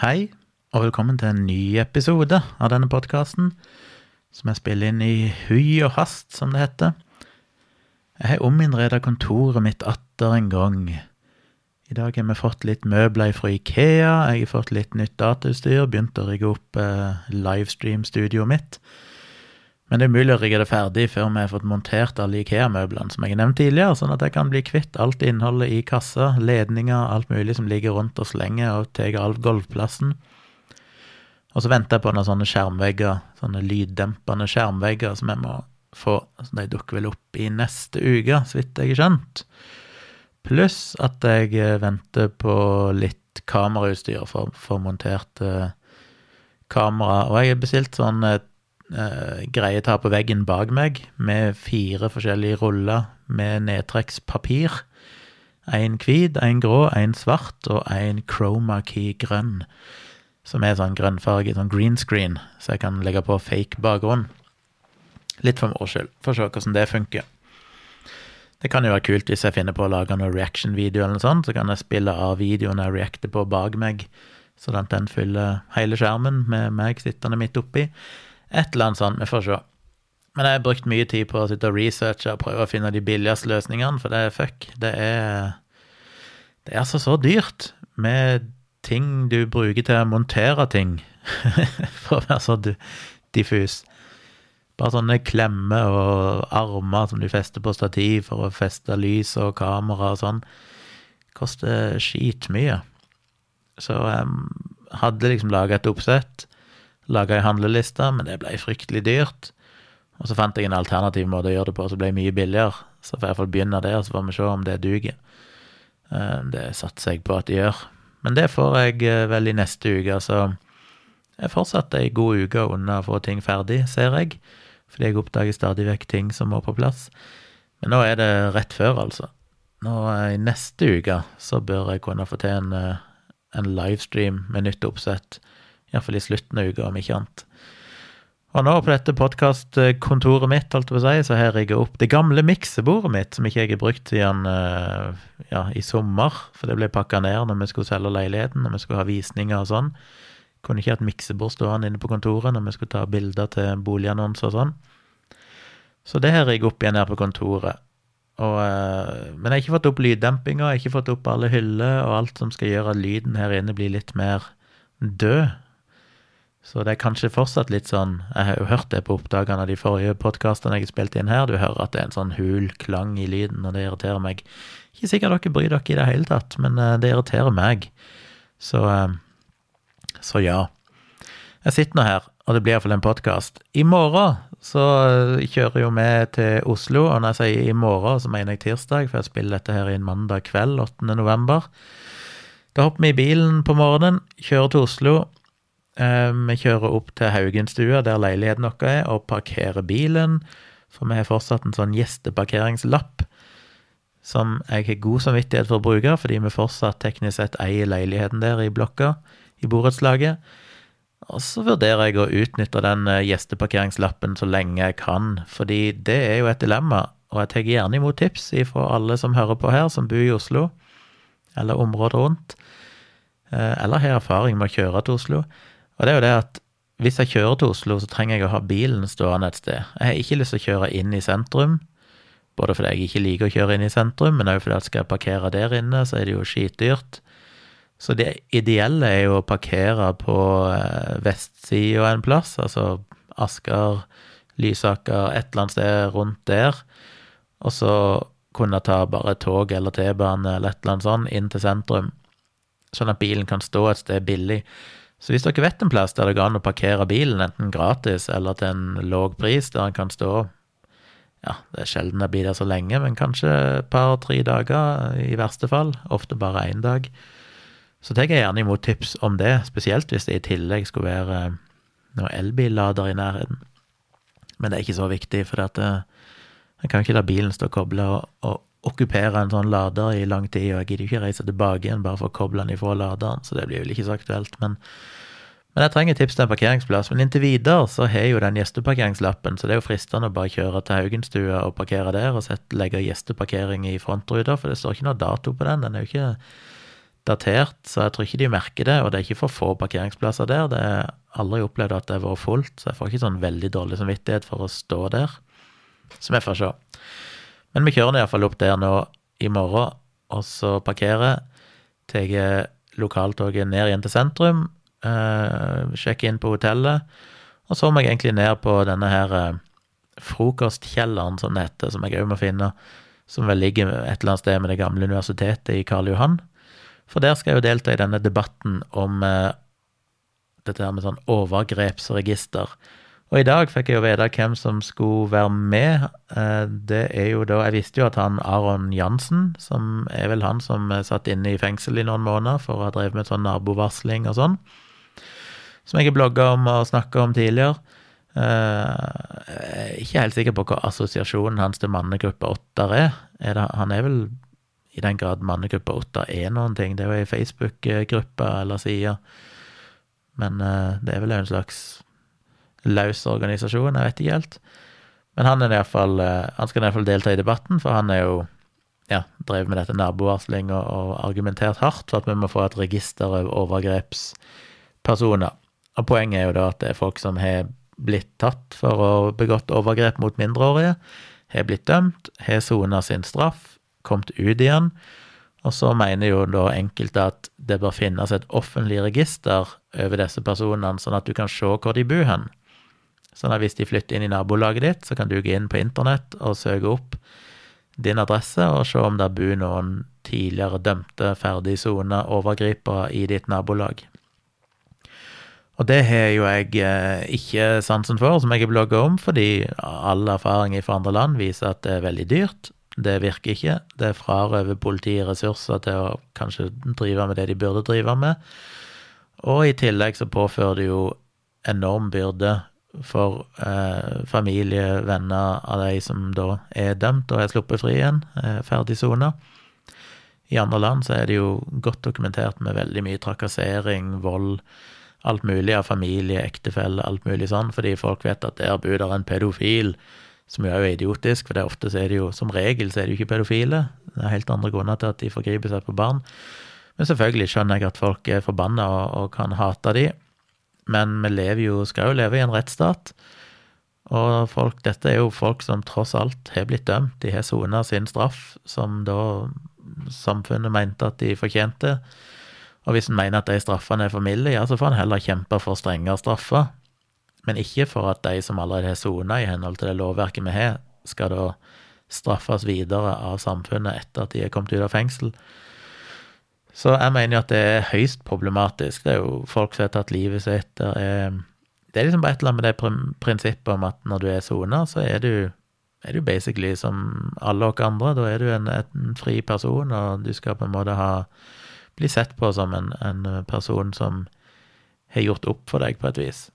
Hei, og velkommen til en ny episode av denne podkasten, som jeg spiller inn i hui og hast, som det heter. Jeg har ominnreda kontoret mitt atter en gang. I dag har vi fått litt møbler fra Ikea, jeg har fått litt nytt datautstyr, begynt å rigge opp eh, livestream-studioet mitt. Men det er mulig å rigge det ferdig før vi har fått montert alle Ikea-møblene som jeg har nevnt tidligere, sånn at jeg kan bli kvitt alt innholdet i kassa, ledninger, alt mulig som ligger rundt og slenger og tar all golvplassen. Og så venter jeg på noen sånne skjermvegger, sånne lyddempende skjermvegger som jeg må få. Så de dukker vel opp i neste uke, så vidt jeg har skjønt. Pluss at jeg eh, venter på litt kamerautstyr for, for montert eh, kamera. Og jeg har bestilt sånn et eh, greie ta på veggen bak meg, med fire forskjellige ruller med nedtrekkspapir. En hvit, en grå, en svart og en chroma key grønn. Som er sånn grønnfarge, sånn green screen, så jeg kan legge på fake bakgrunn. Litt for moro skyld, for å se hvordan det funker. Det kan jo være kult hvis jeg finner på å lage noen reaction-video, eller noe sånt, så kan jeg spille av videoen jeg reacter på bak meg, sånn at den fyller hele skjermen med meg sittende midt oppi. Et eller annet sånt, vi får se. Men jeg har brukt mye tid på å sitte og researche og prøve å finne de billigste løsningene, for det er fuck. Det er Det er altså så dyrt med ting du bruker til å montere ting, for å være så diffus. Bare sånne klemmer og armer som du fester på stativ for å feste lys og kamera og sånn. Koster skitmye. Så jeg hadde liksom laga et oppsett laga ei handleliste, men det ble fryktelig dyrt. Og så fant jeg en alternativ måte å gjøre det på som ble det mye billigere. Så får jeg iallfall begynne der, så får vi se om det duger. Eh, det satser jeg på at det gjør. Men det får jeg eh, vel i neste uke, så jeg er fortsatt ei god uke unna å få ting ferdig, ser jeg. Fordi jeg oppdager stadig vekk ting som må på plass. Men nå er det rett før, altså. Nå I neste uke så bør jeg kunne få til en, eh, en livestream med nytt oppsett Iallfall i slutten av uka, om ikke annet. Og nå på dette podkastkontoret mitt, holdt jeg på å si, så har jeg rigga opp det gamle miksebordet mitt, som ikke jeg har brukt siden eh, ja, i sommer, for det ble pakka ned når vi skulle selge leiligheten, når vi skulle ha visninger og sånn. Kunne ikke hatt miksebord stående inne på kontoret når vi skulle ta bilder til boligannonser og sånn. Så det har jeg opp igjen her på kontoret. Og, eh, men jeg har ikke fått opp lyddempinga, jeg har ikke fått opp alle hyller og alt som skal gjøre at lyden her inne blir litt mer død. Så det er kanskje fortsatt litt sånn Jeg har jo hørt det på oppdagene av de forrige podkastene jeg har spilt inn her. Du hører at det er en sånn hul klang i lyden, og det irriterer meg. Ikke sikkert dere bryr dere i det hele tatt, men eh, det irriterer meg. Så, eh, så ja. Jeg sitter nå her, og det blir iallfall en podkast. I morgen så eh, kjører jo vi til Oslo, og når jeg sier i morgen, så mener jeg tirsdag, for jeg spiller dette her inn mandag kveld, 8. november. Da hopper vi i bilen på morgenen, kjører til Oslo vi kjører opp til Haugenstua, der leiligheten vår er, og parkerer bilen. For vi har fortsatt en sånn gjesteparkeringslapp som jeg har god samvittighet for å bruke, fordi vi fortsatt teknisk sett eier leiligheten der i blokka, i borettslaget. Og så vurderer jeg å utnytte den eh, gjesteparkeringslappen så lenge jeg kan, fordi det er jo et dilemma, og jeg tar gjerne imot tips fra alle som hører på her, som bor i Oslo, eller området rundt, eh, eller har erfaring med å kjøre til Oslo. Og det er jo det at hvis jeg kjører til Oslo, så trenger jeg å ha bilen stående et sted. Jeg har ikke lyst til å kjøre inn i sentrum, både fordi jeg ikke liker å kjøre inn i sentrum, men òg fordi at skal jeg parkere der inne, så er det jo skitdyrt. Så det ideelle er jo å parkere på eh, vestsida en plass, altså Asker, Lysaker, et eller annet sted rundt der, og så kunne ta bare tog eller T-bane eller et eller annet sånt inn til sentrum, sånn at bilen kan stå et sted billig. Så hvis dere vet en plass der det går an å parkere bilen, enten gratis eller til en låg pris, der den kan stå Ja, det er sjelden jeg blir der så lenge, men kanskje et par-tre dager i verste fall. Ofte bare én dag. Så tar jeg gjerne imot tips om det, spesielt hvis det i tillegg skulle være noen elbillader i nærheten. Men det er ikke så viktig, for at eh, jeg kan ikke la bilen stå kobla og, og okkupere en sånn lader i lang tid, og jeg gidder ikke reise tilbake igjen bare for å koble den ifra laderen, så det blir vel ikke så aktuelt. Men, men jeg trenger tips til en parkeringsplass. Men inntil videre så har jeg jo den gjesteparkeringslappen, så det er jo fristende å bare kjøre til Haugenstua og parkere der, og sette, legge gjesteparkering i frontruta, for det står ikke noe dato på den. Den er jo ikke datert, så jeg tror ikke de merker det, og det er ikke for få parkeringsplasser der. Det er aldri opplevd at det har vært fullt, så jeg får ikke sånn veldig dårlig samvittighet for å stå der. Så vi får se. Men vi kjører iallfall opp der nå i morgen, og så parkerer, tar lokaltoget ned igjen til sentrum, eh, sjekker inn på hotellet, og så må jeg egentlig ned på denne her eh, frokostkjelleren, som det heter, som jeg òg må finne, som vel ligger et eller annet sted med det gamle universitetet i Karl Johan. For der skal jeg jo delta i denne debatten om eh, dette her med sånn overgrepsregister. Og i dag fikk jeg jo vite hvem som skulle være med. Eh, det er jo da Jeg visste jo at han Aron Jansen, som er vel han som satt inne i fengsel i noen måneder for å ha drevet med sånn nabovarsling og sånn, som jeg har blogga om og snakka om tidligere. Uh, jeg er ikke helt sikker på hva assosiasjonen hans til mannegruppe åtter er. er det, han er vel i den grad mannegruppe åtter er noen ting. Det er jo ei Facebook-gruppe eller side. Men uh, det er vel en slags løs organisasjon, jeg vet ikke helt. Men han, er i hvert fall, uh, han skal iallfall delta i debatten, for han er jo ja, drevet med dette nabovarsling og, og argumentert hardt for at vi må få et register over overgrepspersoner. Og poenget er jo da at det er folk som har blitt tatt for å ha begått overgrep mot mindreårige, har blitt dømt, har sona sin straff, kommet ut igjen. Og så mener jo da enkelte at det bør finnes et offentlig register over disse personene, sånn at du kan se hvor de bor hen. Sånn at hvis de flytter inn i nabolaget ditt, så kan du gå inn på internett og søke opp din adresse og se om det bor noen tidligere dømte, ferdig sona overgripere i ditt nabolag. Og det har jo jeg eh, ikke sansen for, som jeg har blogga om, fordi all erfaring fra andre land viser at det er veldig dyrt. Det virker ikke. Det frarøver politiet ressurser til å kanskje drive med det de burde drive med. Og i tillegg så påfører det jo enorm byrde for eh, familie, venner av de som da er dømt og er sluppet fri igjen, eh, ferdig sona. I andre land så er det jo godt dokumentert med veldig mye trakassering, vold, alt mulig av familie, ektefelle, alt mulig sånn, fordi folk vet at der bor der en pedofil, som jo er jo idiotisk, for det er ofte så er det jo, som regel så er det jo ikke pedofile, det er helt andre grunner til at de forgriper seg på barn. Men selvfølgelig skjønner jeg at folk er forbanna og, og kan hate de, men vi lever jo, skal jo leve i en rettsstat. Og folk, dette er jo folk som tross alt har blitt dømt. De har sona sin straff, som da samfunnet mente at de fortjente. Og hvis en mener at de straffene er for milde, ja, så får en heller kjempe for strengere straffer. Men ikke for at de som allerede har sona i henhold til det lovverket vi har, skal da straffes videre av samfunnet etter at de er kommet ut av fengsel. Så jeg mener jo at det er høyst problematisk. Det er jo folk som har tatt livet sitt. Det er, det er liksom bare et eller annet med det prinsippet om at når du er sona, så er du, er du basically som alle oss andre. Da er du en, en fri person, og du skal på en måte ha bli sett på som en, en, person som har gjort opp for deg, på et vis.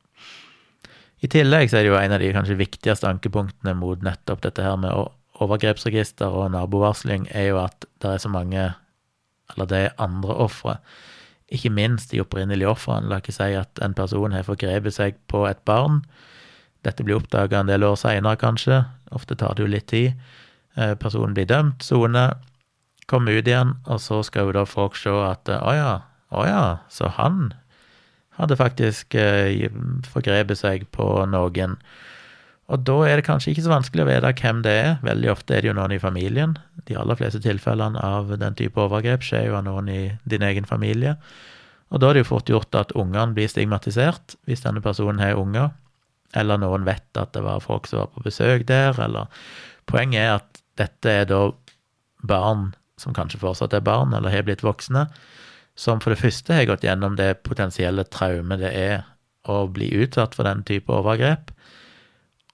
I tillegg så er det jo en av de kanskje viktigste ankepunktene mot nettopp dette her med overgrepsregister og nabovarsling, er jo at det er så mange, eller er andre ofre, ikke minst de opprinnelige ofrene. La ikke si at en person har forgrepet seg på et barn. Dette blir oppdaga en del år seinere, kanskje. Ofte tar det jo litt tid. Eh, personen blir dømt, soner, Kommer ut igjen, og så skal jo da folk se at å ja, å ja, så han hadde faktisk eh, forgrepet seg på noen. Og da er det kanskje ikke så vanskelig å vite hvem det er. Veldig ofte er det jo noen i familien. De aller fleste tilfellene av den type overgrep skjer jo av noen i din egen familie. Og da er det jo fort gjort at ungene blir stigmatisert, hvis denne personen har unger. Eller noen vet at det var folk som var på besøk der, eller Poenget er at dette er da barn som kanskje fortsatt er barn eller har blitt voksne, som for det første har gått gjennom det potensielle traumet det er å bli utsatt for den type overgrep,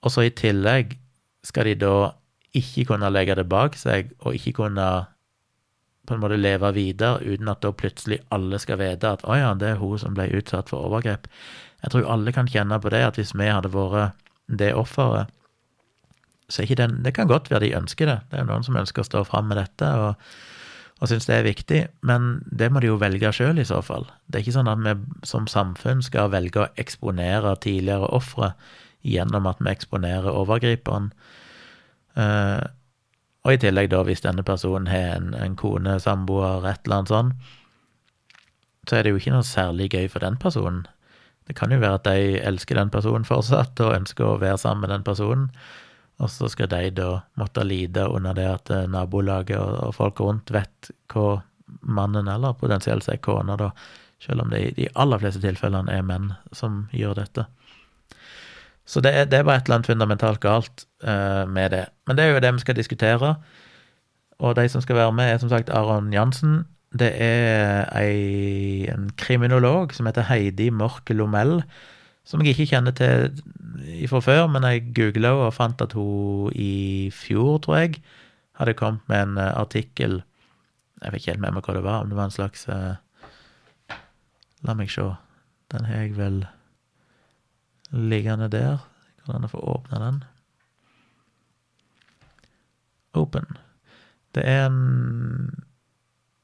og så i tillegg skal de da ikke kunne legge det bak seg og ikke kunne på en måte leve videre uten at da plutselig alle skal vite at å ja, det er hun som ble utsatt for overgrep. Jeg tror alle kan kjenne på det, at hvis vi hadde vært det offeret, så ikke den Det kan godt være de ønsker det. Det er noen som ønsker å stå fram med dette og, og syns det er viktig, men det må de jo velge sjøl, i så fall. Det er ikke sånn at vi som samfunn skal velge å eksponere tidligere ofre gjennom at vi eksponerer overgriperen. Eh, og i tillegg, da, hvis denne personen har en, en kone, samboer, et eller annet sånt, så er det jo ikke noe særlig gøy for den personen. Det kan jo være at de elsker den personen fortsatt og ønsker å være sammen med den personen, og så skal de da måtte lide under det at eh, nabolaget og folk rundt vet hva mannen, eller potensielt sett kona, da, selv om det i de aller fleste tilfellene er menn som gjør dette. Så det, det er bare et eller annet fundamentalt galt uh, med det. Men det er jo det vi skal diskutere. Og de som skal være med, er som sagt Aron Jansen. Det er ei, en kriminolog som heter Heidi Mork Lomell, som jeg ikke kjenner til fra før, men jeg googla og fant at hun i fjor, tror jeg, hadde kommet med en eh, artikkel Jeg vet ikke helt med meg hva det var, om det var en slags uh, La meg se. Den har jeg vel liggende der. Går det an å få åpna den? Open. Det er en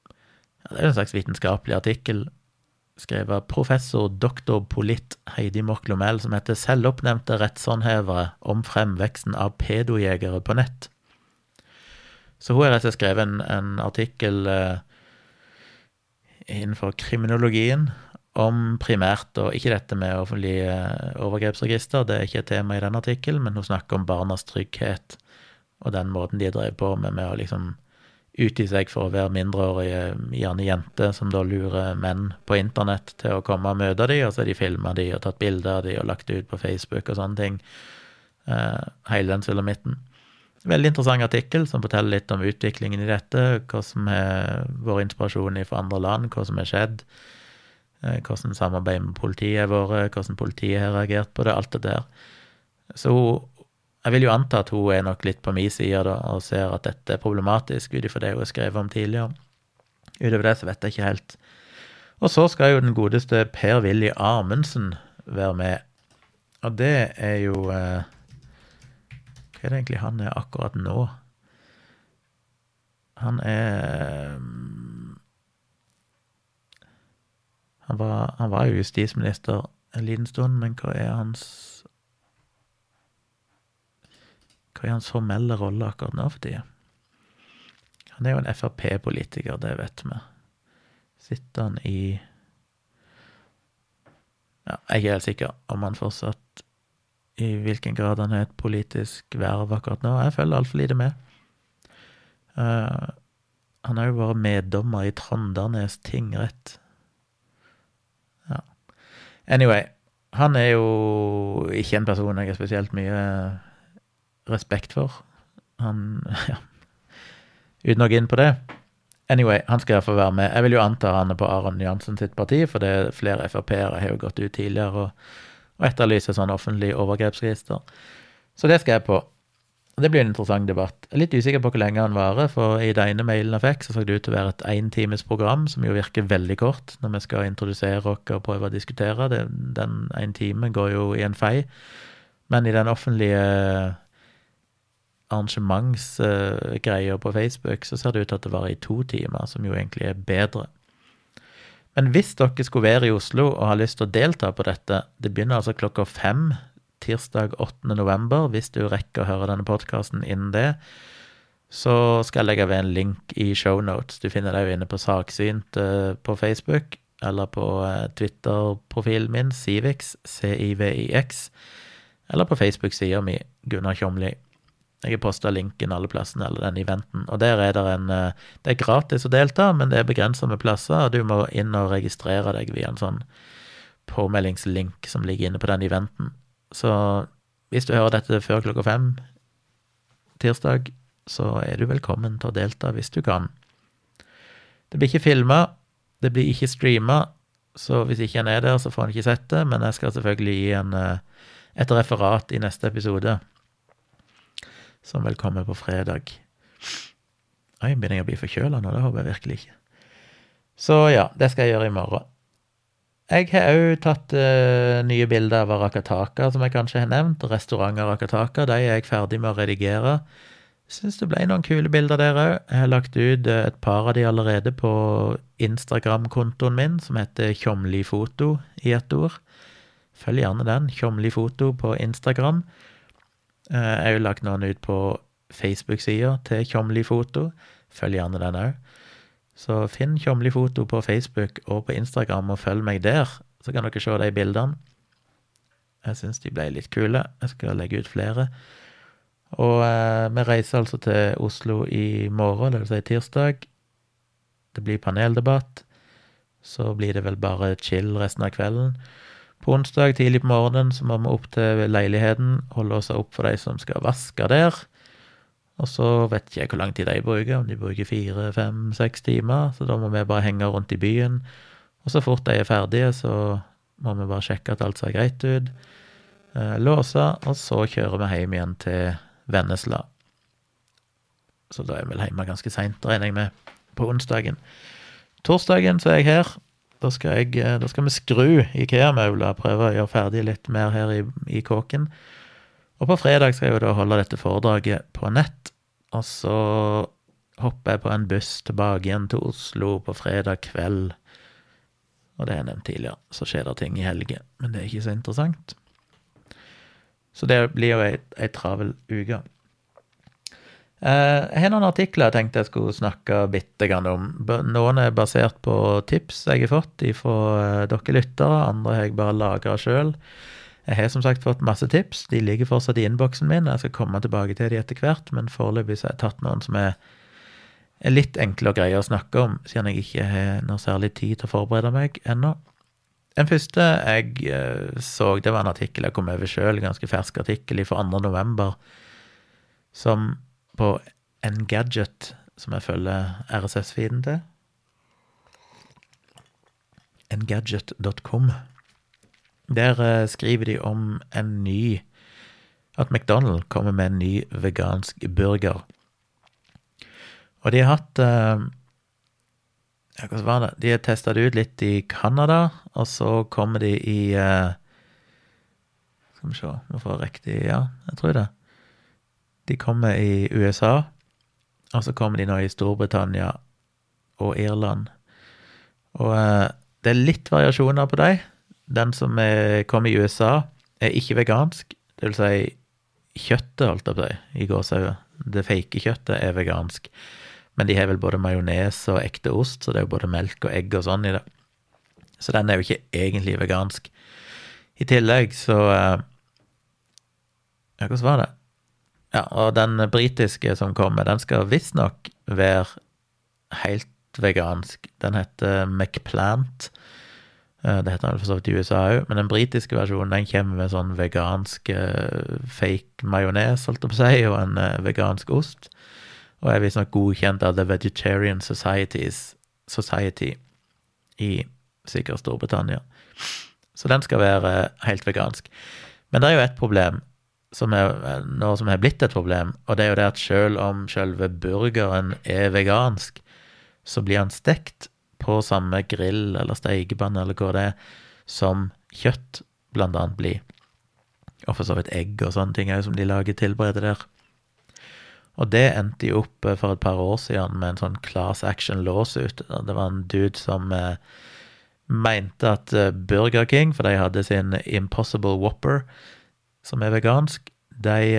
ja, Det er en slags vitenskapelig artikkel skrevet av professor doktor Polit Heidi Mork-Lomel, som heter 'Selvoppnevnte rettshåndhevere om fremveksten av pedojegere på nett'. Så hun har rett og slett skrevet en, en artikkel eh, innenfor kriminologien om primært, og ikke dette med offentlig eh, overgrepsregister, det er ikke et tema i den artikkelen, men hun snakker om barnas trygghet og den måten de drev på med, med å liksom utgi seg for å være mindreårige, gjerne jenter, som da lurer menn på internett til å komme og møte dem, og så har de filma dem og tatt bilder av dem og lagt det ut på Facebook og sånne ting. Uh, hele den sulamitten. Veldig interessant artikkel som forteller litt om utviklingen i dette, hva som er vår inspirasjon fra andre land, hva som er skjedd, hvordan samarbeidet med politiet har vært, hvordan politiet har reagert på det, alt det der. Så hun jeg vil jo anta at hun er nok litt på min side da, og ser at dette er problematisk, ut ifra det hun har skrevet om tidligere. Utover det så vet jeg ikke helt. Og så skal jo den godeste Per-Willy Amundsen være med. Og det er jo eh, Hva er det egentlig han er akkurat nå? Han er han var, han var jo justisminister en liten stund, men hva er hans hva er hans formelle rolle akkurat nå for tida? Han er jo en Frp-politiker, det vet vi. Sitter han i Ja, jeg er helt sikker om han fortsatt I hvilken grad han har et politisk verv akkurat nå. Jeg følger altfor lite med. Uh, han har jo vært meddommer i Trondernes tingrett. Anyway, han er jo ikke en person jeg har spesielt mye respekt for. Han Ja. Uten å gå inn på det. Anyway, han skal iallfall være med. Jeg vil jo anta han er på Aron Jansen sitt parti, for det er flere Frp-ere har jo gått ut tidligere og, og etterlyser sånn offentlig overgrepsregister. Så det skal jeg på. Det blir en interessant debatt. Jeg er litt usikker på hvor lenge han varer, for i den ene mailen jeg fikk, så så det ut til å være et éntimes program, som jo virker veldig kort når vi skal introdusere oss og prøve å diskutere. Det, den ene time går jo i en fei. Men i den offentlige arrangementsgreia på Facebook, så ser det ut til at det varer i to timer, som jo egentlig er bedre. Men hvis dere skulle være i Oslo og har lyst til å delta på dette, det begynner altså klokka fem tirsdag 8. november, hvis du rekker å høre denne podkasten innen det, så skal jeg legge ved en link i shownotes. Du finner det jo inne på Saksynt eh, på Facebook, eller på eh, Twitter-profilen min, Civix, C-I-V-I-X, eller på Facebook-sida mi, Gunnar Kjomli. Jeg har posta linken alle plassene, eller den eventen. Og der er det en eh, Det er gratis å delta, men det er begrensa med plasser, og du må inn og registrere deg via en sånn påmeldingslink som ligger inne på den eventen. Så hvis du hører dette før klokka fem tirsdag, så er du velkommen til å delta hvis du kan. Det blir ikke filma, det blir ikke streama, så hvis ikke han er der, så får han ikke sett det, men jeg skal selvfølgelig gi en, eh, et referat i neste episode som vil komme på fredag. Oi, begynner jeg å bli forkjøla nå? Det håper jeg virkelig ikke. Så ja, det skal jeg gjøre i morgen. Jeg har òg tatt uh, nye bilder av Arakataka, som jeg kanskje har nevnt. Restaurant Arakataka. De er jeg ferdig med å redigere. Syns det ble noen kule bilder der òg. Jeg har lagt ut uh, et par av de allerede på Instagram-kontoen min, som heter Tjomlifoto i ett ord. Følg gjerne den. Tjomlifoto på Instagram. Uh, jeg har jo lagt noen ut på Facebook-sida til Tjomlifoto. Følg gjerne den òg. Så finn Tjomli foto på Facebook og på Instagram, og følg meg der, så kan dere se de bildene. Jeg syns de ble litt kule. Jeg skal legge ut flere. Og eh, vi reiser altså til Oslo i morgen, det vil si tirsdag. Det blir paneldebatt. Så blir det vel bare chill resten av kvelden. På onsdag tidlig på morgenen så må vi opp til leiligheten, holde oss opp for de som skal vaske der. Og så vet ikke jeg hvor lang tid de bruker, om de bruker fire, fem, seks timer. Så da må vi bare henge rundt i byen. Og så fort de er ferdige, så må vi bare sjekke at alt ser greit ut. Eh, låse, og så kjører vi hjem igjen til Vennesla. Så da er vi vel hjemme ganske seint, regner jeg med, på onsdagen. Torsdagen så er jeg her. Da skal, jeg, eh, da skal vi skru Ikea-møbler, prøve å gjøre ferdig litt mer her i, i kåken. Og på fredag skal jeg jo da holde dette foredraget på nett. Og så hopper jeg på en buss tilbake igjen til Oslo på fredag kveld. Og det har jeg nevnt tidligere. Så skjer det ting i helger, men det er ikke så interessant. Så det blir jo ei, ei travel uke. Eh, jeg har noen artikler jeg tenkte jeg skulle snakke bitte grann om. Noen er basert på tips jeg har fått fra eh, dere lyttere, andre har jeg bare lagra sjøl. Jeg har som sagt fått masse tips, de ligger fortsatt i innboksen min. Jeg skal komme tilbake til de etter hvert, men foreløpig har jeg tatt noen som er, litt enkle og greie å snakke om, siden jeg ikke har noe særlig tid til å forberede meg ennå. Den første jeg eh, så, det var en artikkel jeg kom over sjøl, ganske fersk artikkel fra 2. november, som på Engadget, som jeg følger RSS-feeden til Engadget.com. Der eh, skriver de om en ny At McDonald kommer med en ny vegansk burger. Og de har hatt eh, ja, hvordan var det? De har testa det ut litt i Canada, og så kommer de i uh, Skal vi se, Vi får riktig Ja, jeg tror det. De kommer i USA, og så kommer de nå i Storbritannia og Irland. Og det er litt variasjoner på dem. Den som er, kommet i USA, er ikke vegansk. Det vil si, kjøttet, holdt jeg på å si, i gåsehudet. Det fake kjøttet er vegansk. Men de har vel både majones og ekte ost, så det er jo både melk og egg og sånn i det. Så den er jo ikke egentlig vegansk. I tillegg så eh, Ja, hvordan var det? Ja, og den britiske som kommer, den skal visstnok være helt vegansk. Den heter McPlant. Eh, det heter den for så vidt i USA òg, men den britiske versjonen den kommer med sånn vegansk eh, fake majones, holdt på å og en vegansk ost og er visstnok godkjent av The Vegetarian Societies, Society i sikkert Storbritannia. Så den skal være helt vegansk. Men det er jo et problem, som er, noe som har blitt et problem, og det er jo det at selv om selve burgeren er vegansk, så blir han stekt på samme grill eller stekepanne eller hva det er, som kjøtt blant annet blir. Og for så vidt egg og sånne ting òg, som de lager tilberedet der. Og det endte jo opp eh, for et par år siden med en sånn class action lawsuit. Det var en dude som eh, mente at eh, Burger King, for de hadde sin Impossible Whopper, som er vegansk, de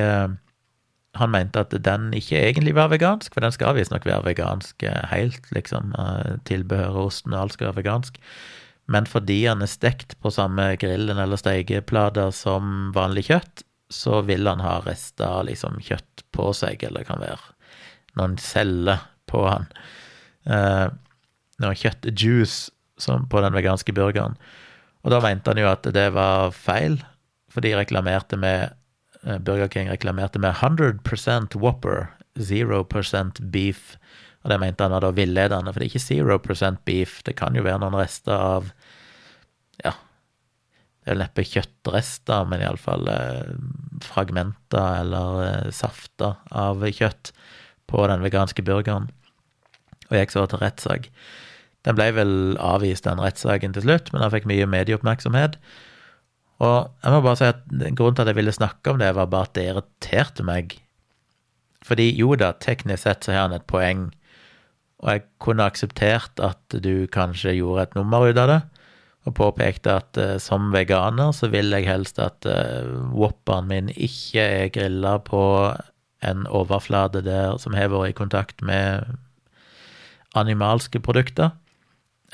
Han mente at den ikke egentlig var vegansk, for den skal visstnok være vegansk helt, liksom. Tilbehøret, osten og alt skal være vegansk. Men fordi han er stekt på samme grillen eller stekeplater som vanlig kjøtt, så vil han ha rester av liksom kjøtt på seg, eller det kan være noen celler på han. Eh, noe kjøttjuice på den veganske burgeren. Og da mente han jo at det var feil, for de reklamerte med eh, Burger King reklamerte med 100% Whopper, 0% beef. Og det mente han var da villedende, for det er ikke 0% beef. Det kan jo være noen rester av ja, det er vel neppe kjøttrester, men iallfall eh, fragmenter eller eh, safter av kjøtt på den veganske burgeren. Og gikk så til rettssak. Den ble vel avvist, den rettssaken, til slutt, men han fikk mye medieoppmerksomhet. Og jeg må bare si at grunnen til at jeg ville snakke om det, var bare at det irriterte meg. Fordi jo da, teknisk sett så har han et poeng, og jeg kunne akseptert at du kanskje gjorde et nummer ut av det og påpekte at uh, som veganer så vil jeg helst at uh, Whopperen min ikke er grilla på en overflate der som har vært i kontakt med animalske produkter.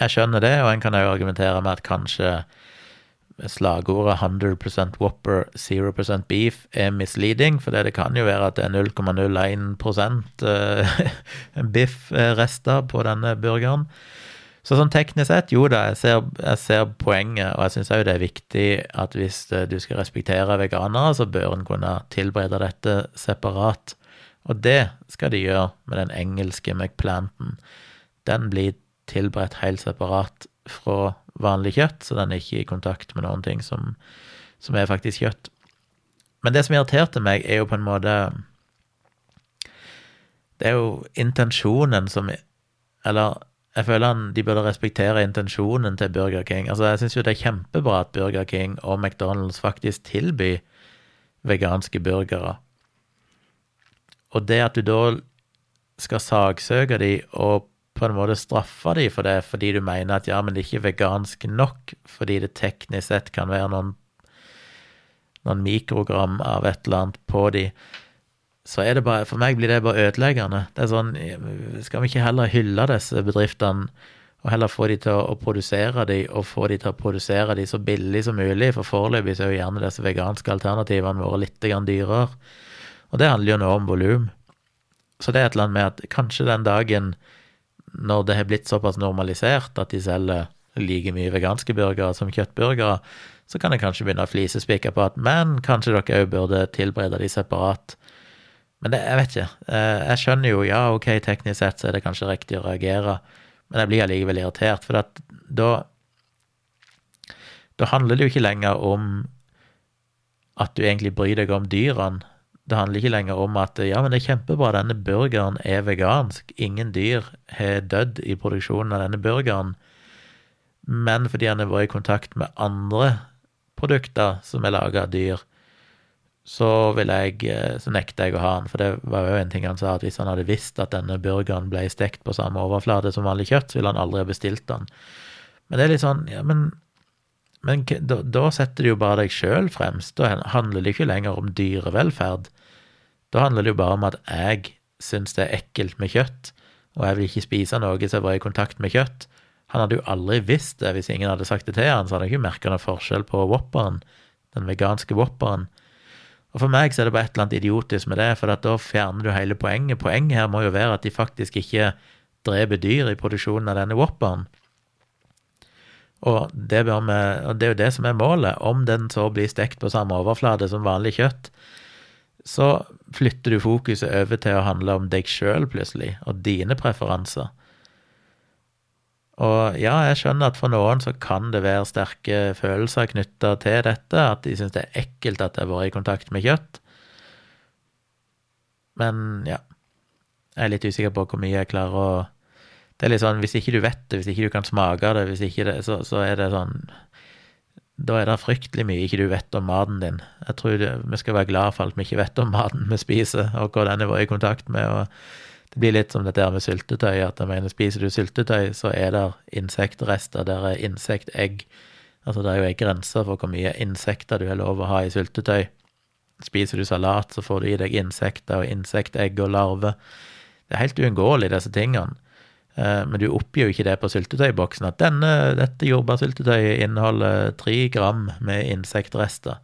Jeg skjønner det, og en kan jo argumentere med at kanskje slagordet 100% Whopper, 0% beef er misleading, for det kan jo være at det er 0,01% eh, biffrester på denne burgeren. Så sånn teknisk sett, jo da, jeg ser, jeg ser poenget, og jeg syns òg det er viktig at hvis eh, du skal respektere veganere, så bør en kunne tilberede dette separat. Og det skal de gjøre med den engelske McPlanten. Den blir tilberedt helt separat fra vanlig kjøtt, så den er ikke i kontakt med noen ting som, som er faktisk kjøtt. Men det som irriterte meg, er jo på en måte Det er jo intensjonen som Eller jeg føler han, de burde respektere intensjonen til Burger King. Altså, Jeg syns jo det er kjempebra at Burger King og McDonald's faktisk tilbyr veganske burgere. Og det at du da skal saksøke de og på en måte straffe de for det fordi du mener at ja, men det er ikke vegansk nok, fordi det teknisk sett kan være noen, noen mikrogram av et eller annet på de, så er det bare For meg blir det bare ødeleggende. Det er sånn Skal vi ikke heller hylle disse bedriftene, og heller få de til å, produsere de, og få de til å produsere de så billig som mulig? For foreløpig så er jo gjerne disse veganske alternativene våre litt dyrere. Og det handler jo nå om volum. Så det er et eller annet med at kanskje den dagen når det har blitt såpass normalisert at de selger like mye veganske burgere som kjøttburgere, så kan jeg kanskje begynne å flisespikke på at men kanskje dere òg burde tilberede de separat. Men det, jeg vet ikke. Eh, jeg skjønner jo, ja, ok, teknisk sett så er det kanskje riktig å reagere, men jeg blir allikevel irritert, for at da Da handler det jo ikke lenger om at du egentlig bryr deg om dyrene, det handler ikke lenger om at ja, men det er kjempebra, denne burgeren er vegansk. Ingen dyr har dødd i produksjonen av denne burgeren. Men fordi han har vært i kontakt med andre produkter som er laga av dyr, så, jeg, eh, så nekter jeg å ha den. For det var jo en ting han sa, at hvis han hadde visst at denne burgeren ble stekt på samme overflate som vanlig kjøtt, så ville han aldri ha bestilt den. Men det er litt sånn, ja, men men da, da setter du jo bare deg sjøl fremst. Da handler det ikke lenger om dyrevelferd. Da handler det jo bare om at jeg syns det er ekkelt med kjøtt, og jeg vil ikke spise noe som var i kontakt med kjøtt. Han hadde jo aldri visst det hvis ingen hadde sagt det til han, så hadde han ikke merka noe forskjell på whopperen, den veganske whopperen. Og for meg så er det bare et eller annet idiotisk med det, for da fjerner du hele poenget. Poenget her må jo være at de faktisk ikke dreper dyr i produksjonen av denne whopperen. Og det, vi, og det, er jo det som er målet. Om den så blir stekt på samme overflate som vanlig kjøtt, så flytter du fokuset over til å handle om deg sjøl, plutselig, og dine preferanser. Og ja, jeg skjønner at for noen så kan det være sterke følelser knytta til dette, at de syns det er ekkelt at jeg har vært i kontakt med kjøtt. Men ja, jeg er litt usikker på hvor mye jeg klarer å det er litt sånn, Hvis ikke du vet det, hvis ikke du kan smake det, hvis ikke det, så, så er det sånn Da er det fryktelig mye ikke du vet om maten din. Jeg tror det, vi skal være glad for alt vi ikke vet om maten vi spiser, og hva den er vært i kontakt med. og Det blir litt som dette med syltetøy, at jeg mener, spiser du syltetøy, så er det insektrester, der er insektegg. Altså, det er jo ei grense for hvor mye insekter du har lov å ha i syltetøy. Spiser du salat, så får du i deg insekter og insektegg og larver. Det er helt uunngåelig, disse tingene. Eh, men du oppgir jo ikke det på syltetøyboksen, at denne, dette jordbærsyltetøyet inneholder tre gram med insektrester.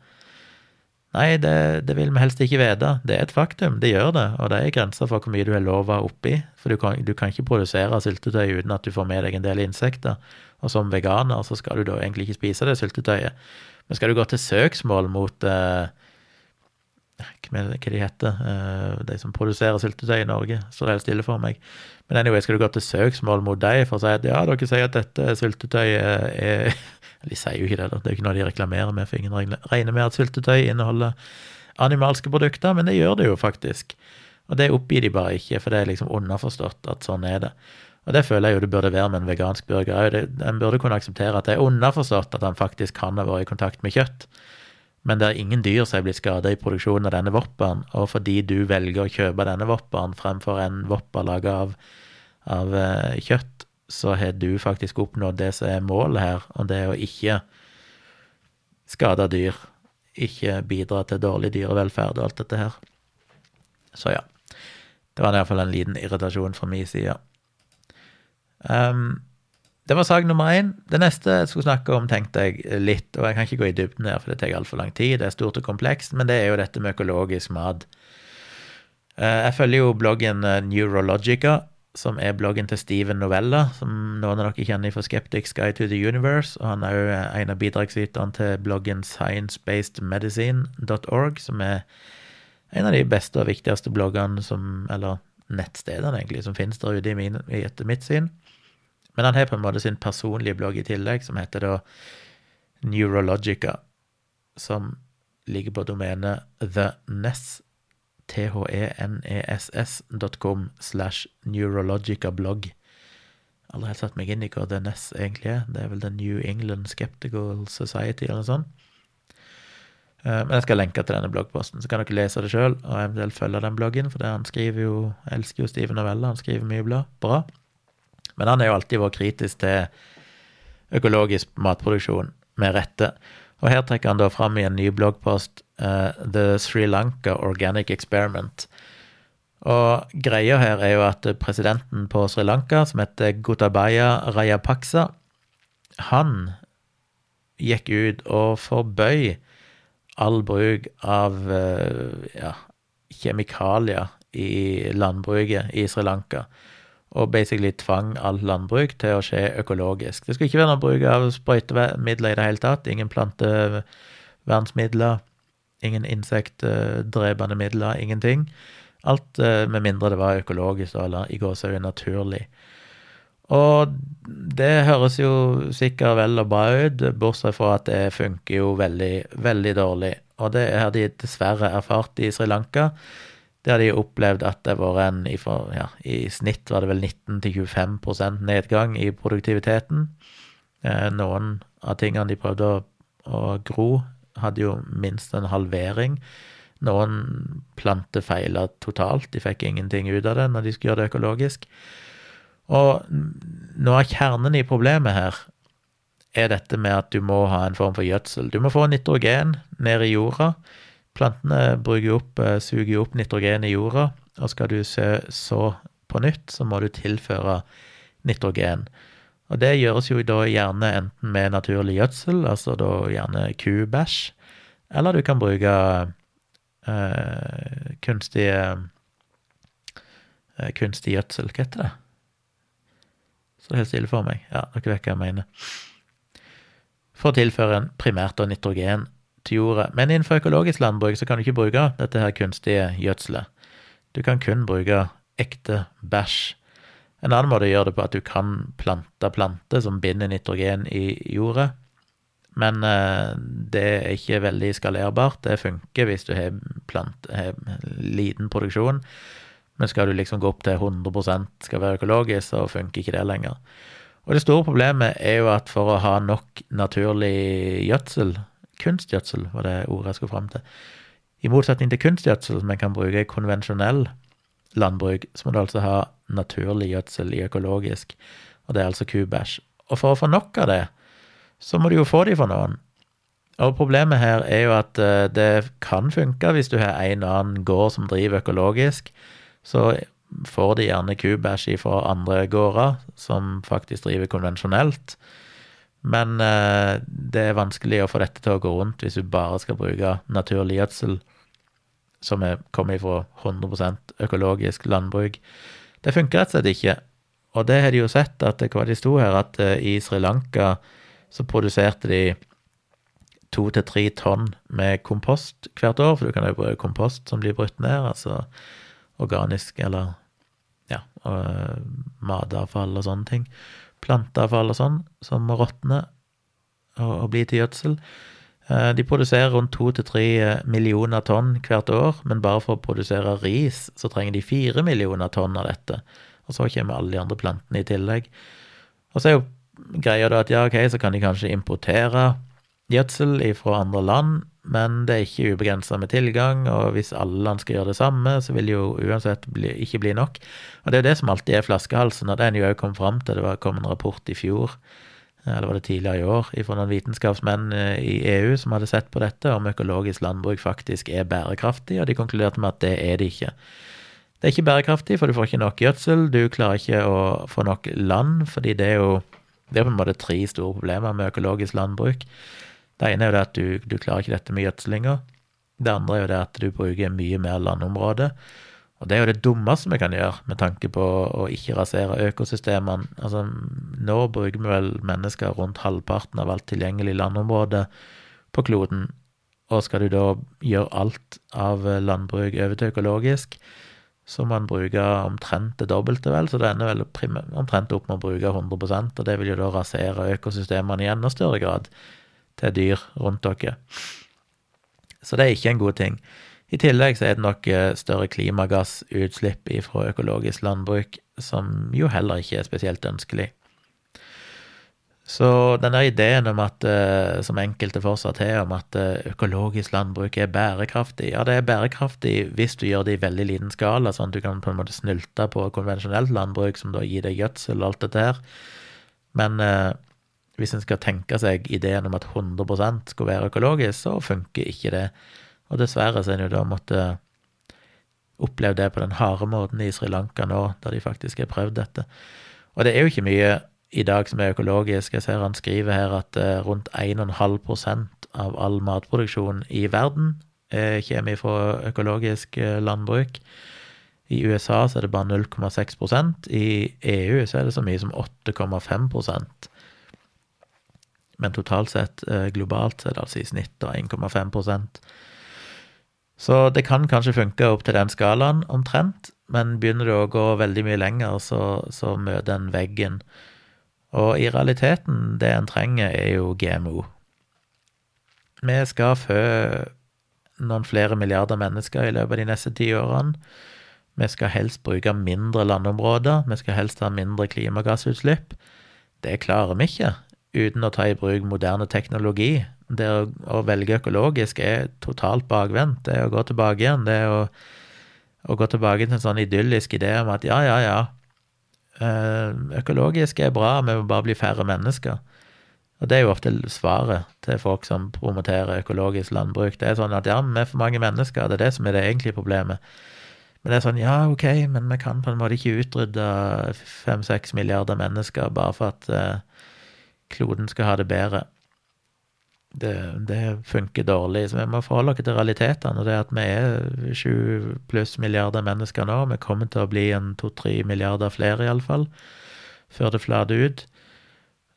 Nei, det, det, vil vi helst ikke vite. Det er et faktum, det gjør det. Og det er grenser for hvor mye du er lova oppi. For du kan, du kan, ikke produsere syltetøy uten at du får med deg en del insekter. Og som veganer så skal du da egentlig ikke spise det syltetøyet. Men skal du gå til søksmål mot eh, hva de heter, eh, de som produserer syltetøy i Norge, står helt stille for meg. Men anyway, skal du gå til søksmål mot dem for å si at ja, dere sier at dette syltetøyet er De sier jo ikke det, da. Det er jo ikke noe de reklamerer med, for ingen regner med at syltetøy inneholder animalske produkter, men det gjør det jo faktisk. Og det oppgir de bare ikke, for det er liksom underforstått at sånn er det. Og det føler jeg jo det burde være med en vegansk burger òg. En burde kunne akseptere at det er underforstått at han faktisk kan ha vært i kontakt med kjøtt men det er ingen dyr som er blitt skada i produksjonen av denne voppaen, og fordi du velger å kjøpe denne voppaen fremfor en voppa laga av, av uh, kjøtt, så har du faktisk oppnådd det som er målet her, og det er å ikke skade dyr, ikke bidra til dårlig dyrevelferd og alt dette her. Så ja. Det var iallfall en liten irritasjon fra min side. Um, det var sak nummer én. Det neste jeg skulle snakke om, tenkte jeg litt, og jeg kan ikke gå i dybden her, for det tar altfor lang tid, det er stort og komplekst, men det er jo dette med økologisk mat. Eh, jeg følger jo bloggen eh, Neurologica, som er bloggen til Steven Novella, som noen av dere kjenner fra Skeptics Guide to the Universe, og han er jo en av bidragsyterne til bloggen sciencebasedmedicine.org, som er en av de beste og viktigste bloggene som, eller nettstedene, egentlig, som finnes der ute, etter mitt syn. Men han har på en måte sin personlige blogg i tillegg, som heter da Neurologica, som ligger på domenet theness, t-h-e-n-e-s-s.com slash neurologica-blogg. Aldri helt satt meg inn i hva The Ness egentlig er. Det er vel The New England Skeptical Society eller noe sånt. Eh, men jeg skal lenke til denne bloggposten, så kan dere lese det sjøl, og eventuelt følge den bloggen, for han skriver jo elsker jo Steven Novella, han skriver mye bra. Men han har jo alltid vært kritisk til økologisk matproduksjon, med rette. Og her trekker han da fram i en ny bloggpost uh, The Sri Lanka Organic Experiment. Og greia her er jo at presidenten på Sri Lanka, som heter Gotabaya Rayapaksa, han gikk ut og forbøy all bruk av uh, ja, kjemikalier i landbruket i Sri Lanka og basically tvang alt landbruk til å skje økologisk. Det skulle ikke være noe bruk av sprøytemidler i det hele tatt. Ingen plantevernsmidler, ingen insektdrepende midler, ingenting. Alt eh, med mindre det var økologisk eller i gåsehud naturlig. Og det høres jo sikkert vel og bra ut, bortsett fra at det funker jo veldig, veldig dårlig. Og det har de dessverre erfart i Sri Lanka. Det har de opplevd at det vært en ja, I snitt var det vel 19-25% nedgang i produktiviteten. Eh, noen av tingene de prøvde å, å, gro, hadde jo minst en halvering. Noen planter feila totalt, de fikk ingenting ut av det når de skulle gjøre det økologisk. Og noe av kjernen i problemet her er dette med at du må ha en form for gjødsel. Du må få nitrogen ned i jorda. Plantene bruker opp, eh, suger opp nitrogen i jorda, og skal du så på nytt, så må du tilføre nitrogen. Og det gjøres jo da gjerne enten med naturlig gjødsel, altså da gjerne kubæsj, eller du kan bruke øh, kunstig øh, kunstig gjødsel. Hva heter det? Så det er helt stille for meg. Ja, dere vet hva jeg mener. For å tilføre en primært nitrogen til jorda. Men innenfor økologisk landbruk så kan du ikke bruke dette her kunstige gjødselet. Du kan kun bruke ekte bæsj. En annen måte å gjøre det på at du kan plante planter som binder nitrogen i jorda. Men eh, det er ikke veldig skalerbart. Det funker hvis du har, plant, har liten produksjon. Men skal du liksom gå opp til 100% skal være økologisk, så funker ikke det lenger. Og det store problemet er jo at for å ha nok naturlig gjødsel, kunstgjødsel, var det ordet jeg skulle fram til. I motsetning til kunstgjødsel, som en kan bruke i konvensjonell landbruk, så må du altså ha naturlig gjødsel i økologisk, og det er altså kubæsj. Og for å få nok av det, så må du jo få de for noen. Og problemet her er jo at eh, det kan funke hvis du har en og annen gård som driver økologisk, så får de gjerne kubæsj fra andre gårder som faktisk driver konvensjonelt. Men eh, det er vanskelig å få dette til å gå rundt hvis du bare skal bruke naturlig gjødsel som er, kommer fra 100% økologisk landbruk. Det funker rett og slett ikke. Og det har de jo sett, at hva de sto her, at eh, i Sri Lanka så produserte de to til tre tonn med kompost hvert år, for du kan jo bruke kompost som blir brutt ned, altså organisk eller ja, og, matavfall og sånne ting planteavfall og sånn, som må råtne og, og bli til gjødsel. Eh, de produserer rundt to til tre millioner tonn hvert år, men bare for å produsere ris så trenger de fire millioner tonn av dette. Og så kommer alle de andre plantene i tillegg. Og så er jo greia da at ja, ok, så kan de kanskje importere gjødsel fra andre land, men det er ikke ubegrensa med tilgang, og hvis alle land skal gjøre det samme, så vil det jo uansett bli, ikke bli nok. Og det er jo det som alltid er flaskehalsen, og det en jo òg kom fram til. Det var kom en rapport i fjor, eller var det tidligere i år, fra noen vitenskapsmenn eh, i EU som hadde sett på dette, om økologisk landbruk faktisk er bærekraftig, og de konkluderte med at det er det ikke. Det er ikke bærekraftig, for du får ikke nok gjødsel. Du klarer ikke å få nok land, fordi det er jo det er på en måte tre store problemer med økologisk landbruk. Det ene er jo det at du, du klarer ikke dette med gjødslinga. Det andre er jo det at du bruker mye mer landområde. Og det er jo det dummeste vi kan gjøre med tanke på å ikke rasere økosystemene. Altså, nå bruker vi vel mennesker rundt halvparten av alt tilgjengelig landområde på kloden. Og skal du da gjøre alt av landbruk over til økologisk, så må en bruke omtrent det dobbelte, vel, så det ender vel omtrent opp med å bruke 100 og det vil jo da rasere økosystemene i enda større grad til dyr rundt dere. Så det er ikke en god ting. I tillegg så er det nok eh, større klimagassutslipp fra økologisk landbruk, som jo heller ikke er spesielt ønskelig. Så denne ideen om at, eh, som enkelte fortsatt har, om at eh, økologisk landbruk er bærekraftig Ja, det er bærekraftig hvis du gjør det i veldig liten skala, sånn at du kan på en måte snylte på konvensjonelt landbruk, som da gir deg gjødsel og alt dette her. Men eh, hvis en skal tenke seg ideen om at 100% skulle være økologisk, så funker ikke det. Og dessverre så er en jo da måttet oppleve det på den harde måten i Sri Lanka nå, der de faktisk har prøvd dette. Og det er jo ikke mye i dag som er økologisk. Jeg ser han skriver her at uh, rundt 1,5% av all matproduksjon i verden uh, kommer fra økologisk uh, landbruk. I USA så er det bare 0,6% I EU så er det så mye som 8,5 Men totalt sett globalt så er det altså i snitt 1,5% Så det kan kanskje funke opp til den skalaen omtrent, men begynner det å gå veldig mye lenger, så, så møter en veggen. Og i realiteten, det en trenger, er jo GMO. Vi skal fø noen flere milliarder mennesker i løpet av de neste ti årene. Vi skal helst bruke mindre landområder, vi skal helst ha mindre klimagassutslipp. Det klarer vi ikke uten å ta i bruk moderne teknologi. Det å, å velge økologisk er totalt bakvendt. Det å gå tilbake igjen. Det å, å gå tilbake til en sånn idyllisk idé om at ja, ja, ja, Eh, økologisk er bra, vi må bare bli færre mennesker. Og det er jo ofte svaret til folk som promoterer økologisk landbruk. Det er sånn at ja, vi er for mange mennesker, det er det som er det egentlige problemet. Men det er sånn, ja, ok, men vi kan på en måte ikke utrydde fem-seks milliarder mennesker bare for at uh, kloden skal ha det bedre det, det, funker dårlig. Så vi må forholde oss til realitetene. Og det at vi er sju pluss milliarder mennesker nå. Vi kommer til å bli en to-tre milliarder flere, iallfall, før det flater ut.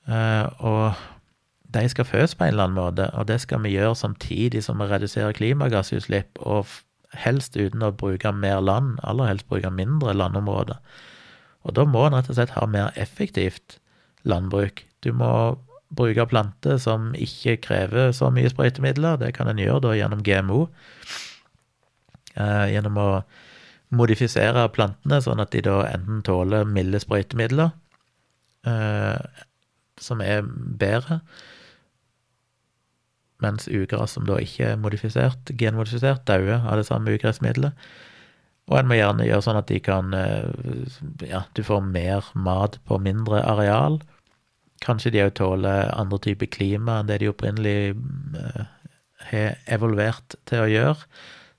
Uh, og de skal fødes på en eller annen måte, og det skal vi gjøre samtidig som vi reduserer klimagassutslipp, og helst uten å bruke mer land, aller helst bruke mindre landområder. Og da må en rett og slett ha mer effektivt landbruk. Du må bruke planter som ikke krever så mye sprøytemidler. Det kan en gjøre da gjennom GMO. Eh, gjennom å modifisere plantene sånn at de da enten tåler milde sprøytemidler, eh, som er bedre, mens ugress som da ikke er modifisert, genmodifisert, dauer av det samme ugressmiddelet. Og en må gjerne gjøre sånn at de kan eh, Ja, du får mer mat på mindre areal. Kanskje de òg tåler andre typer klima enn det de opprinnelig uh, har evolvert til å gjøre,